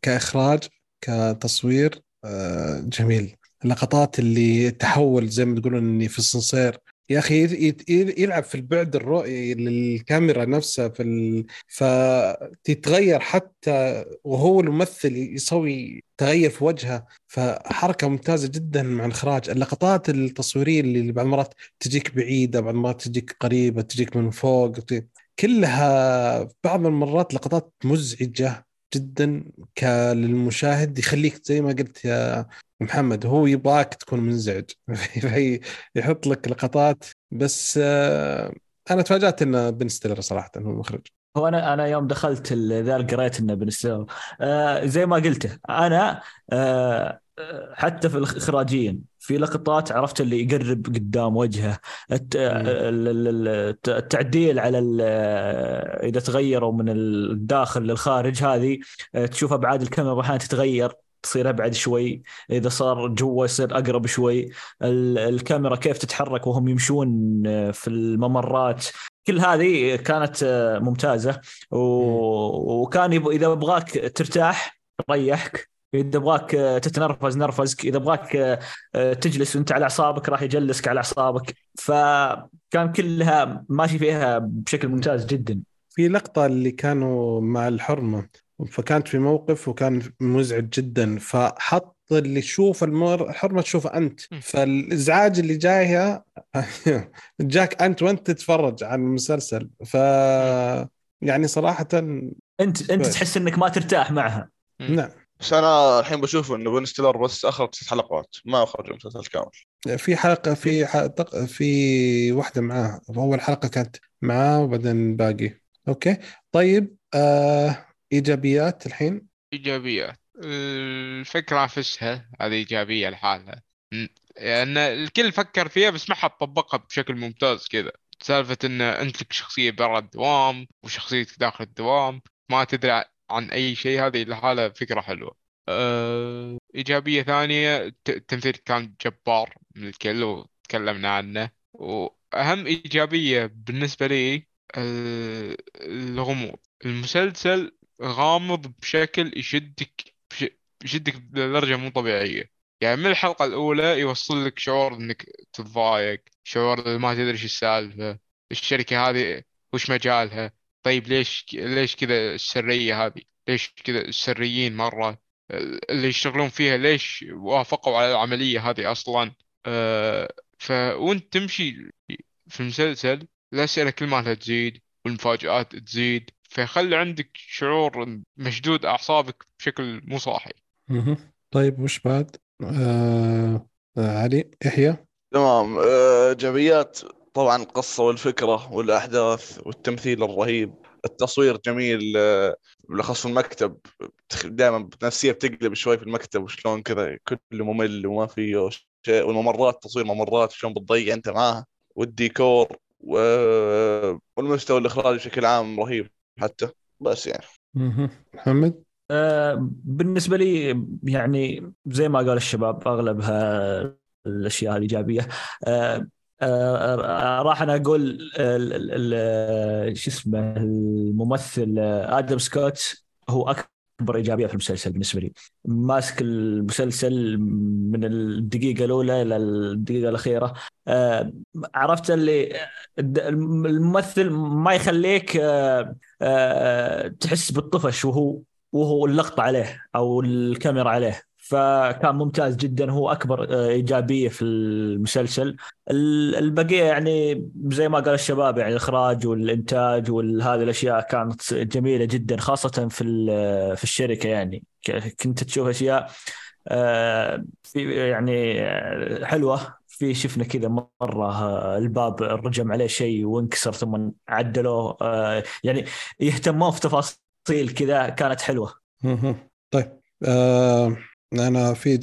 كإخراج كتصوير آه جميل. اللقطات اللي تحول زي ما تقولون إني في السنسير. يا أخي يلعب في البعد الرؤية للكاميرا نفسها في ال... فتتغير حتى وهو الممثل يسوي تغير في وجهه. فحركة ممتازة جدا مع الإخراج. اللقطات التصويرية اللي بعض المرات تجيك بعيدة بعض المرات تجيك قريبة تجيك من فوق. كلها بعض المرات لقطات مزعجة جدا للمشاهد يخليك زي ما قلت يا محمد هو يبغاك تكون منزعج. فهي- يحط لك لقطات بس آه، أنا تفاجأت إن بن ستيلر صراحة هو المخرج هو أنا أنا يوم دخلت ذا قريت إنه بنستوى آه زي ما قلته أنا آه آه، حتى في الاخراجيا في لقطات عرفت اللي يقرب قدام وجهه. ال- التعديل على ال- إذا تغيروا من الداخل للخارج هذه آه، تشوف ابعاد الكاميرا أحيانا تتغير. تصير أبعد شوي إذا صار جوا يصير أقرب شوي. ال- الكاميرا كيف تتحرك وهم يمشون آه، في الممرات. كل هذه كانت آه، ممتازة. و... وكان يب... إذا أبغاك ترتاح ريحك. إذا أبغاك آه، تتنرفز نرفزك. إذا أبغاك تجلس وأنت على أعصابك راح يجلسك على أعصابك. فكان كلها ماشي فيها بشكل ممتاز جدا. في لقطة اللي كانوا مع الحرمة. فكانت في موقف وكان مزعج جدا. فحط اللي يشوف المر الحرمة تشوفه أنت. فالإزعاج اللي جايها جاك أنت وأنت تتفرج عن المسلسل. ف يعني صراحة أنت أنت. تحس إنك ما ترتاح معها. نعم. بس أنا الحين بشوف إنه بن ستيلر بس أخرج ست حلقات. ما أخرج المسلسل كامل. في حلقة في حلقة في واحدة معاه أول حلقة كانت معاه وبعدين باقي. أوكي؟ طيب آه إيجابيات الحين؟ إيجابيات. الفكرة نفسها هذه إيجابية لحالها. لأن الكل فكر فيها بس ما حد طبقها بشكل ممتاز كذا. سالفة إن أنت لك شخصية برا الدوام وشخصيتك داخل الدوام ما تدري عن أي شيء هذه لحالها فكرة حلوة. أه... إيجابية ثانية الت- التمثيل كان جبار من الكل وتكلمنا عنه. وأهم إيجابية بالنسبة لي ال- الغموض. المسلسل غامض بشكل يشدك. يشدك لدرجة مو طبيعية. يعني من الحلقة الأولى يوصل لك شعور إنك تتضايق شعور ما تدري إيش السالفة الشركة هذه وش مجالها؟ طيب ليش ليش كذا السرية هذه؟ ليش كذا السريين مرة؟ اللي يشتغلون فيها ليش وافقوا على العملية هذه أصلا؟ أه ف وأنت تمشي في المسلسل الأسئلة كل ما تزيد والمفاجآت تزيد فيخلي عندك شعور مشدود أعصابك بشكل مو صاحي. مهم. طيب وش بعد؟ آه آه علي يحيى تمام. آه، ايجابيات طبعا القصة والفكرة والأحداث والتمثيل الرهيب. التصوير جميل آه، بالاخص في المكتب. دائما نفسية بتقلب شوي في المكتب وشلون كذا كله ممل وما فيه شيء. والممرات تصوير ممرات شلون بتضيع أنت معاها. والديكور و- والمستوى الإخراجي بشكل عام رهيب. حتى بس يعني. محمد؟ آه، بالنسبة لي يعني زي ما قال الشباب أغلبها الأشياء الإيجابية. آه، آه، راح أنا أقول ال- ال- ال- شو اسمه الممثل آدم سكوت هو أكبر إيجابية في المسلسل بالنسبة لي. ماسك المسلسل من الدقيقة الأولى إلى الدقيقة الأخيرة. عرفت اللي الد- الممثل ما يخليك تحس بالطفش وهو وهو اللقطة عليه أو الكاميرا عليه. فكان ممتاز جدا. هو أكبر آه، إيجابية في المسلسل. ال- البقية يعني زي ما قال الشباب يعني الإخراج والإنتاج وهذه الأشياء كانت جميلة جدا خاصة في في الشركة يعني. كنت تشوف أشياء آه، في يعني آه، حلوة. في شفنا كذا مرة آه، الباب انرجم عليه شيء وانكسر ثم عدلوه آه، يعني يهتمون في تفاصيل كذا كانت حلوة. مهم. طيب آه أنا في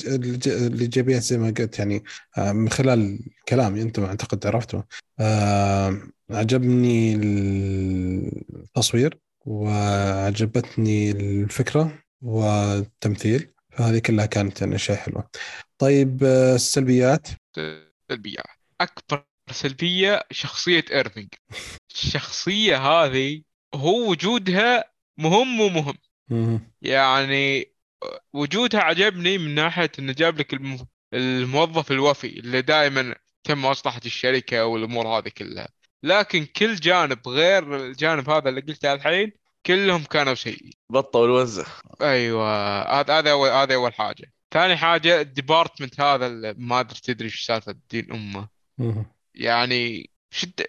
الايجابيات زي ما قلت يعني آه من خلال كلامي أنتم أعتقد عرفتوا آه عجبني التصوير وعجبتني الفكرة والتمثيل هذه كلها كانت يعني أشياء حلوة. طيب السلبيات؟ سلبية. أكبر سلبية شخصية إيرفينج. الشخصية هذه هو وجودها مهم ومهم. مهم. يعني وجودها عجبني من ناحية إنه جاب لك الم- الموظف الوفي اللي دائما تهمه مصلحة الشركة والأمور هذه كلها. لكن كل جانب غير الجانب هذا اللي قلته الحين كلهم كانوا سيئين بطه والوزه أيوه هذا هذا اول هذا أول حاجة. ثاني حاجة ال department هذا ما أدري تدري إيش سالفة دين أمه. يعني شد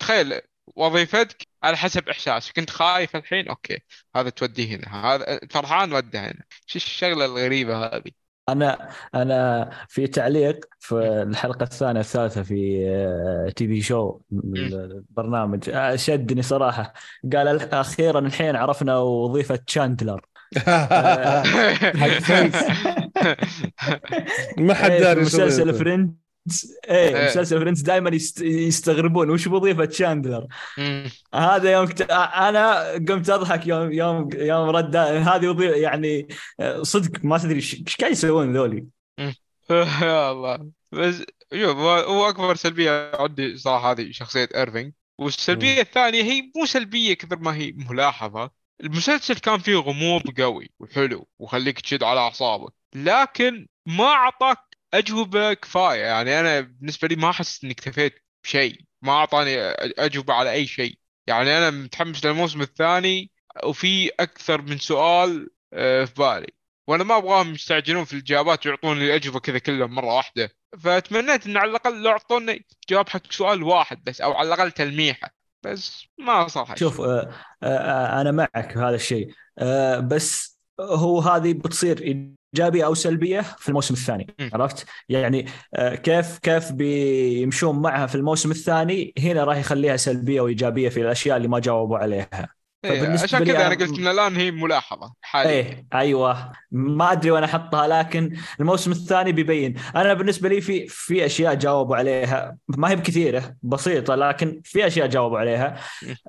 تخيل وظيفتك على حسب احساسك كنت خايف الحين أوكي هذا توديه هنا هذا فرحان وده هنا. شو الشغلة الغريبة هذه؟ أنا أنا في تعليق في الحلقة الثانية الثالثه في TV show البرنامج. شدني صراحة. قال "الح- أخيرا الحين عرفنا وظيفة شاندلر حق ما حد إيه، في داري شو مسلسل وظيفته. Friends. إيه إيه. مسلسل Friends دائما يست... يستغربون وش وظيفة شاندلر. هذا يوم كت... أنا قمت أضحك يوم يوم يوم رد هذه وظيفه يعني صدق ما تدري إيش قاعد يسوون ذولي. يا الله. بس شوف هو هو أكبر سلبية عندي صراحة هذه شخصية إيرفينج. والسلبية الثانية هي مو سلبية كثر ما هي ملاحظة. المسلسل كان فيه غموض قوي وحلو ويخليك تشد على أعصابك. لكن ما أعطاك اجوبه كفايه يعني أنا بالنسبة لي ما أحس إني اكتفيت بشيء. ما أعطاني اجوبه على أي شيء. يعني أنا متحمس للموسم الثاني وفي أكثر من سؤال آه، في بالي. وأنا ما أبغاهم يستعجلون في الإجابات ويعطوني الاجوبه كذا كلهم مرة واحدة. فتمنيت إن على الأقل لو أعطوني جواب حق سؤال واحد بس أو على الأقل تلميحة. بس ما صح شوف آه، آه، أنا معك في هذا الشيء. آه، بس هو هذه بتصير إيجابية أو سلبية في الموسم الثاني م. عرفت؟ يعني آه، كيف كيف بيمشون معها في الموسم الثاني هنا راح يخليها سلبية وإيجابية في الأشياء اللي ما جاوبوا عليها. إيه، عشان كذا أنا قلت من الآن هي ملاحظة حاليا. إيه أيوه. ما أدري وين أحطها لكن الموسم الثاني بيبين. أنا بالنسبة لي في في أشياء جاوبوا عليها. ما هي بكثيرة بسيطة لكن في أشياء جاوبوا عليها.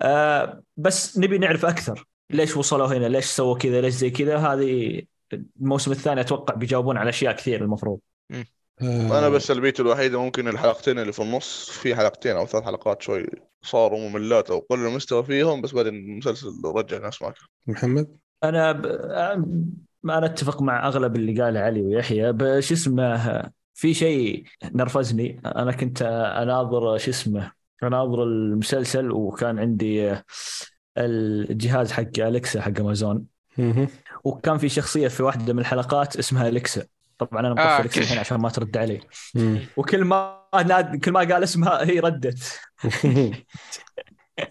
آه بس نبي نعرف أكثر. ليش وصلوا هنا؟ ليش سووا كذا؟ ليش زي كذا؟ هذه الموسم الثاني أتوقع بيجاوبون على أشياء كثير المفروض. آه، أنا بس سلبيتي الوحيده ممكن الحلقتين اللي في النص في حلقتين أو ثلاث حلقات شوي صاروا مملات أو قل المستوى فيهم بس بعدين المسلسل رجع ناس معك محمد؟ أنا ب... أنا أتفق مع أغلب اللي قاله علي ويحيى بش اسمه في شيء نرفزني. أنا كنت أناظر شو اسمه أناظر المسلسل وكان عندي الجهاز حق الكسا حق أمازون. وكان في شخصية في واحدة من الحلقات اسمها الكسا طبعا أنا آه، مقفل الكسا. الحين عشان ما ترد علي. وكل ما ناد... كل ما قال اسمها هي ردت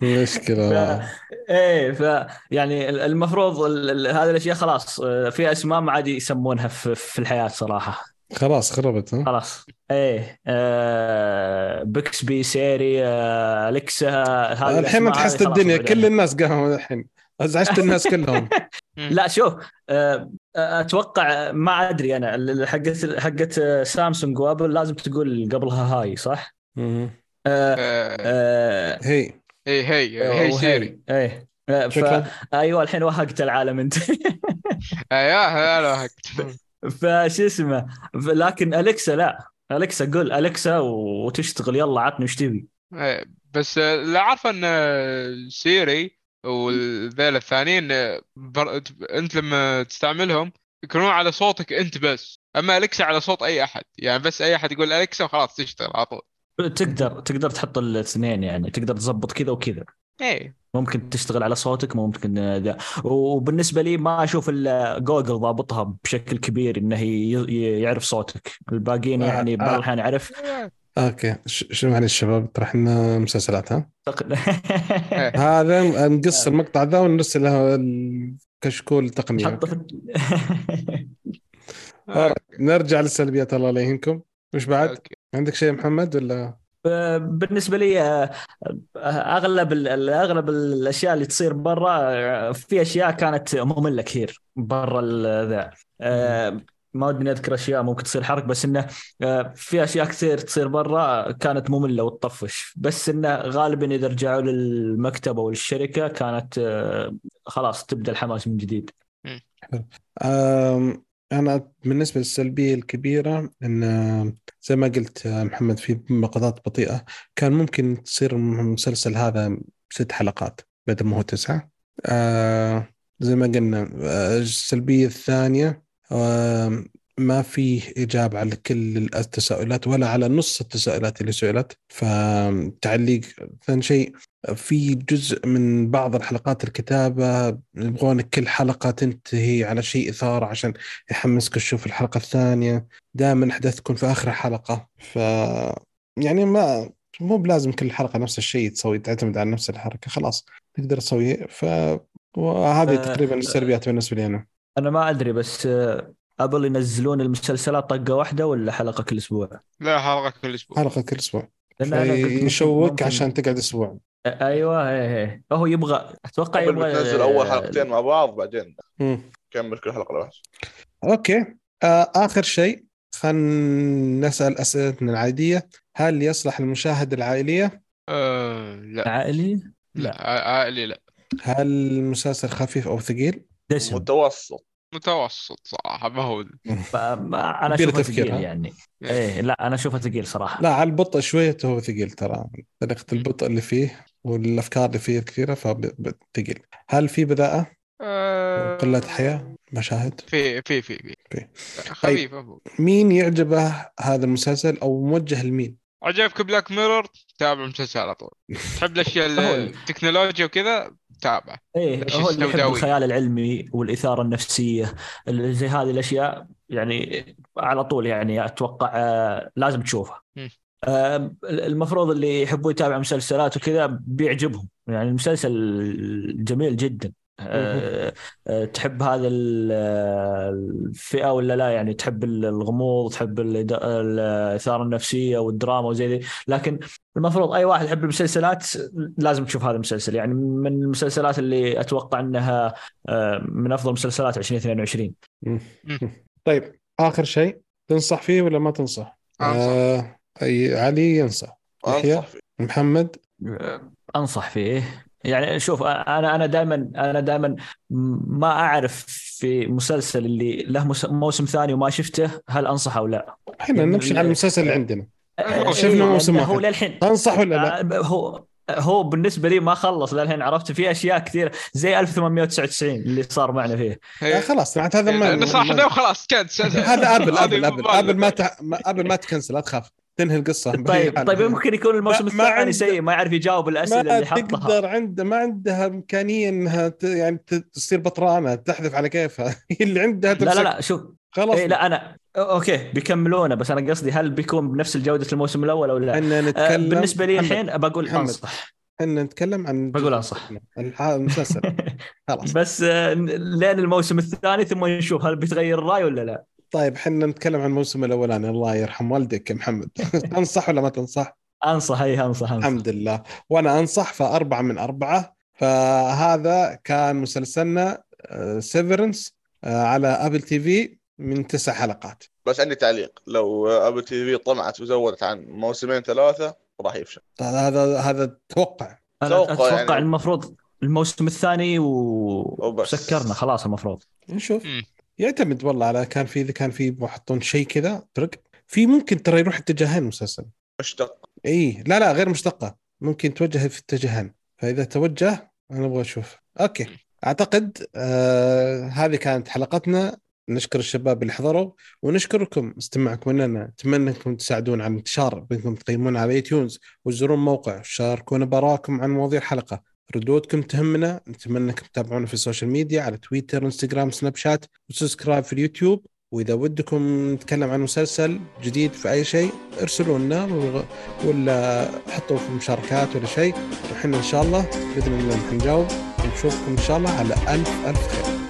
مشكلة ف... إيه ف يعني المفروض ال... ال... هذه الأشياء خلاص آه، في أسماء ما عاد يسمونها في, في الحياة صراحة خلاص خربت ها؟ خلاص. إيه آه بيكسبي سيري آه أليكسا هذه الحين انت حست الدنيا. كل الناس قاموا الحين. ازعجت الناس كلهم. لا شوف آه، أتوقع ما أدري أنا ال- حقت حقت سامسونج وابل لازم تقول قبلها هاي صح؟ مهم. آه، آه، هي. هي هي هي. سيري إيه. آه، ف أيوه الحين وهقت العالم أنت. يا هلا هكت فش اسمه لكن أليكسا لا. أليكسا قول أليكسا وتشتغل يلا عطني وش تبي. إيه، بس اللي عارفه إن سيري وال الثانيين بر... أنت لما تستعملهم يكونون على صوتك أنت بس. أما أليكسا على صوت أي أحد. يعني بس أي أحد يقول أليكسا وخلاص تشتغل على طول. تقدر تقدر تحط الاثنين يعني تقدر تظبط كذا وكذا. إيه. ممكن تشتغل على صوتك ممكن ذا. وبالنسبة لي ما أشوف إلا جوجل ضابطها بشكل كبير إنه ي- ي- يعرف صوتك. الباقيين آه، يعني آه. بعض الاحيان يعرف أوكي. ش- شو معلش الشباب؟ ترى إحنا مسلسلات ها؟ أعتقد- هذا نقص المقطع ذا ونرسله الكشكول تقنية. حطه في آه. نرجع للسلبيات الله لا يهينكم. وش بعد؟ عندك شيء محمد ولا؟ بالنسبة لي آه، أغلب أغلب الأشياء اللي تصير برا آه، في أشياء كانت مملة كثير برا ذا آه، ما ودي اذكر أشياء ممكن تصير حرق بس إنه في أشياء كثير تصير برا كانت مملة وتطفش. بس إنه غالبا إذا رجعوا للمكتب أو للشركه كانت خلاص تبدأ الحماس من جديد. أنا بالنسبة للسلبية الكبيرة إن زي ما قلت محمد في مقاطعات بطيئة. كان ممكن تصير المسلسل هذا ست حلقات بدل ما هو تسعة. آه زي ما قلنا آه، السلبية الثانية آه ما فيه إجابة على كل التساؤلات ولا على نص التساؤلات اللي سئلت. فتعليق ثاني شيء في جزء من بعض الحلقات الكتابة يبغون كل حلقة تنتهي على شيء إثارة عشان يحمسك تشوف الحلقة الثانية. دائما الأحداث تكون في آخر الحلقة. ف يعني ما مو بلازم كل حلقة نفس الشيء تسوي تعتمد على نفس الحركة خلاص تقدر تسويه ف وهذه تقريبا السلبيات بالنسبة لي أنا. أنا ما أدري بس Apple ينزلون المسلسلات طقة واحدة ولا حلقة كل أسبوع؟ لا حلقة كل أسبوع. حلقة كل ممكن- يشوقك عشان تقعد أسبوع. أيوه إيه إيه. هو يبغى أتوقع Apple يبغى بتنزل أول حلقتين مع بعض بعدين. كمل كل حلقة لوحدها أوكي. آه آخر شيء خلينا نسأل أسئلتنا العادية. هل يصلح المشاهده العائلية؟ آه لا. عائلي لا عائلي لا. هل المسلسل خفيف أو ثقيل؟ دسم. متوسط. متوسط صراحة ما هو أنا أشوفه تفكير، ثقيل ها؟ يعني إيه لا أنا أشوفه ثقيل صراحة لا على البطء شوية هو ثقيل ترى طريقة البطء اللي فيه والأفكار اللي فيه كثيرة فثقيل هل في بذاءه؟ آه قلة حياة؟ مشاهد؟ في في في في. خفيفة هو مين يعجبه هذا المسلسل أو موجه لمين؟ عجبك بلاك ميرور تابع المسلسل على طول تحب الأشياء التكنولوجيا وكذا تابع إيه هو اللي يحب. الخيال العلمي والإثارة النفسية زي هذه الأشياء يعني على طول يعني أتوقع آه، لازم تشوفها. آه، المفروض اللي يحبوا يتابعوا مسلسلات وكذا بيعجبهم يعني المسلسل جميل جدا آه، آه، تحب هذا آه، الفئة ولا لا؟ يعني تحب الغموض تحب الإثارة النفسية والدراما وزي ذي. لكن المفروض أي واحد يحب المسلسلات لازم تشوف هذا المسلسل. يعني من المسلسلات اللي أتوقع أنها آه، من أفضل مسلسلات 2022 مم. طيب آخر شيء تنصح فيه ولا ما تنصح؟ أنصح. آه أي علي ينصح. يحيى انصح فيه. محمد؟ أنصح فيه. يعني شوف أنا أنا دائما أنا دائما ما أعرف في مسلسل اللي له موسم ثاني وما شفته هل انصح أو لا إحنا يعني نمشي على المسلسل اللي عندنا شفنا إيه، موسم لأن هو واحد. للحين تنصح ولا لا؟ هو هو بالنسبة لي ما خلص للحين عرفت في أشياء كثير زي 1899 اللي صار معنا فيه آه خلاص معناته هذا ما نصح ما- ده وخلاص cancel هذا Apple Apple Apple. Apple. ما- Apple ما تكنسل لا تخاف تنهي القصة طيب. طيب يمكن يكون الموسم الثاني عنده- سيء ما يعرف يجاوب الأسئلة ما اللي حطها تقدر عنده ما عندها إمكانية إنها ت... يعني تصير بطرانة تحذف على كيفها اللي عندها لا تمسك لا لا شوف خلاص إيه لا أنا أوكي بيكملونه بس أنا قصدي هل بيكون بنفس الجودة الموسم الأول أو لا؟ إحنا آه، نتكلم بالنسبة لي الحين بقول. أنصح إحنا نتكلم عن بقول. الح- المسلسل خلاص بس آه، لين الموسم الثاني ثم نشوف هل بيتغير الرأي ولا لا طيب إحنا نتكلم عن الموسم الاولاني الله يرحم والدك يا محمد. تنصح ولا ما تنصح؟ أنصح أي أنصح أنصح. الحمد لله. وأنا أنصح فأربعة من أربعة. فهذا كان مسلسلنا Severance على Apple TV من تسع حلقات. بس عندي تعليق. لو Apple TV طمعت وزودت عن موسمين ثلاثة راح يفشل. هذا هذا توقع. أنا أتوقع أتوقع يعني- المفروض الموسم الثاني. وسكرنا خلاص المفروض. نشوف. يعتمد والله على كان في إذا كان في يحطون شيء كذا فرق في ممكن ترى يروح اتجاهين المسلسل مشتق. إي لا لا غير مشتقة. ممكن توجه في اتجاهين. فإذا توجه أنا أبغى أشوف. Okay. أعتقد آه هذه كانت حلقتنا. نشكر الشباب اللي حضروا ونشكركم. استماعكم لنا نتمنى إنكم تساعدونا على الانتشار بإنكم تقيمونا على iTunes وتزورون الموقع وشاركونا بآراءكم عن مواضيع الحلقة. ردودكم تهمنا نتمنى انكم تتابعونا في ال social media على تويتر انستغرام سناب شات و subscribe في اليوتيوب. وإذا ودكم نتكلم عن مسلسل جديد في أي شيء ارسلوا لنا ولا- حطوا في مشاركات ولا شيء. وحنا إن شاء الله بإذن الله نجاوب. ونشوفكم إن شاء الله على ألف ألف خير.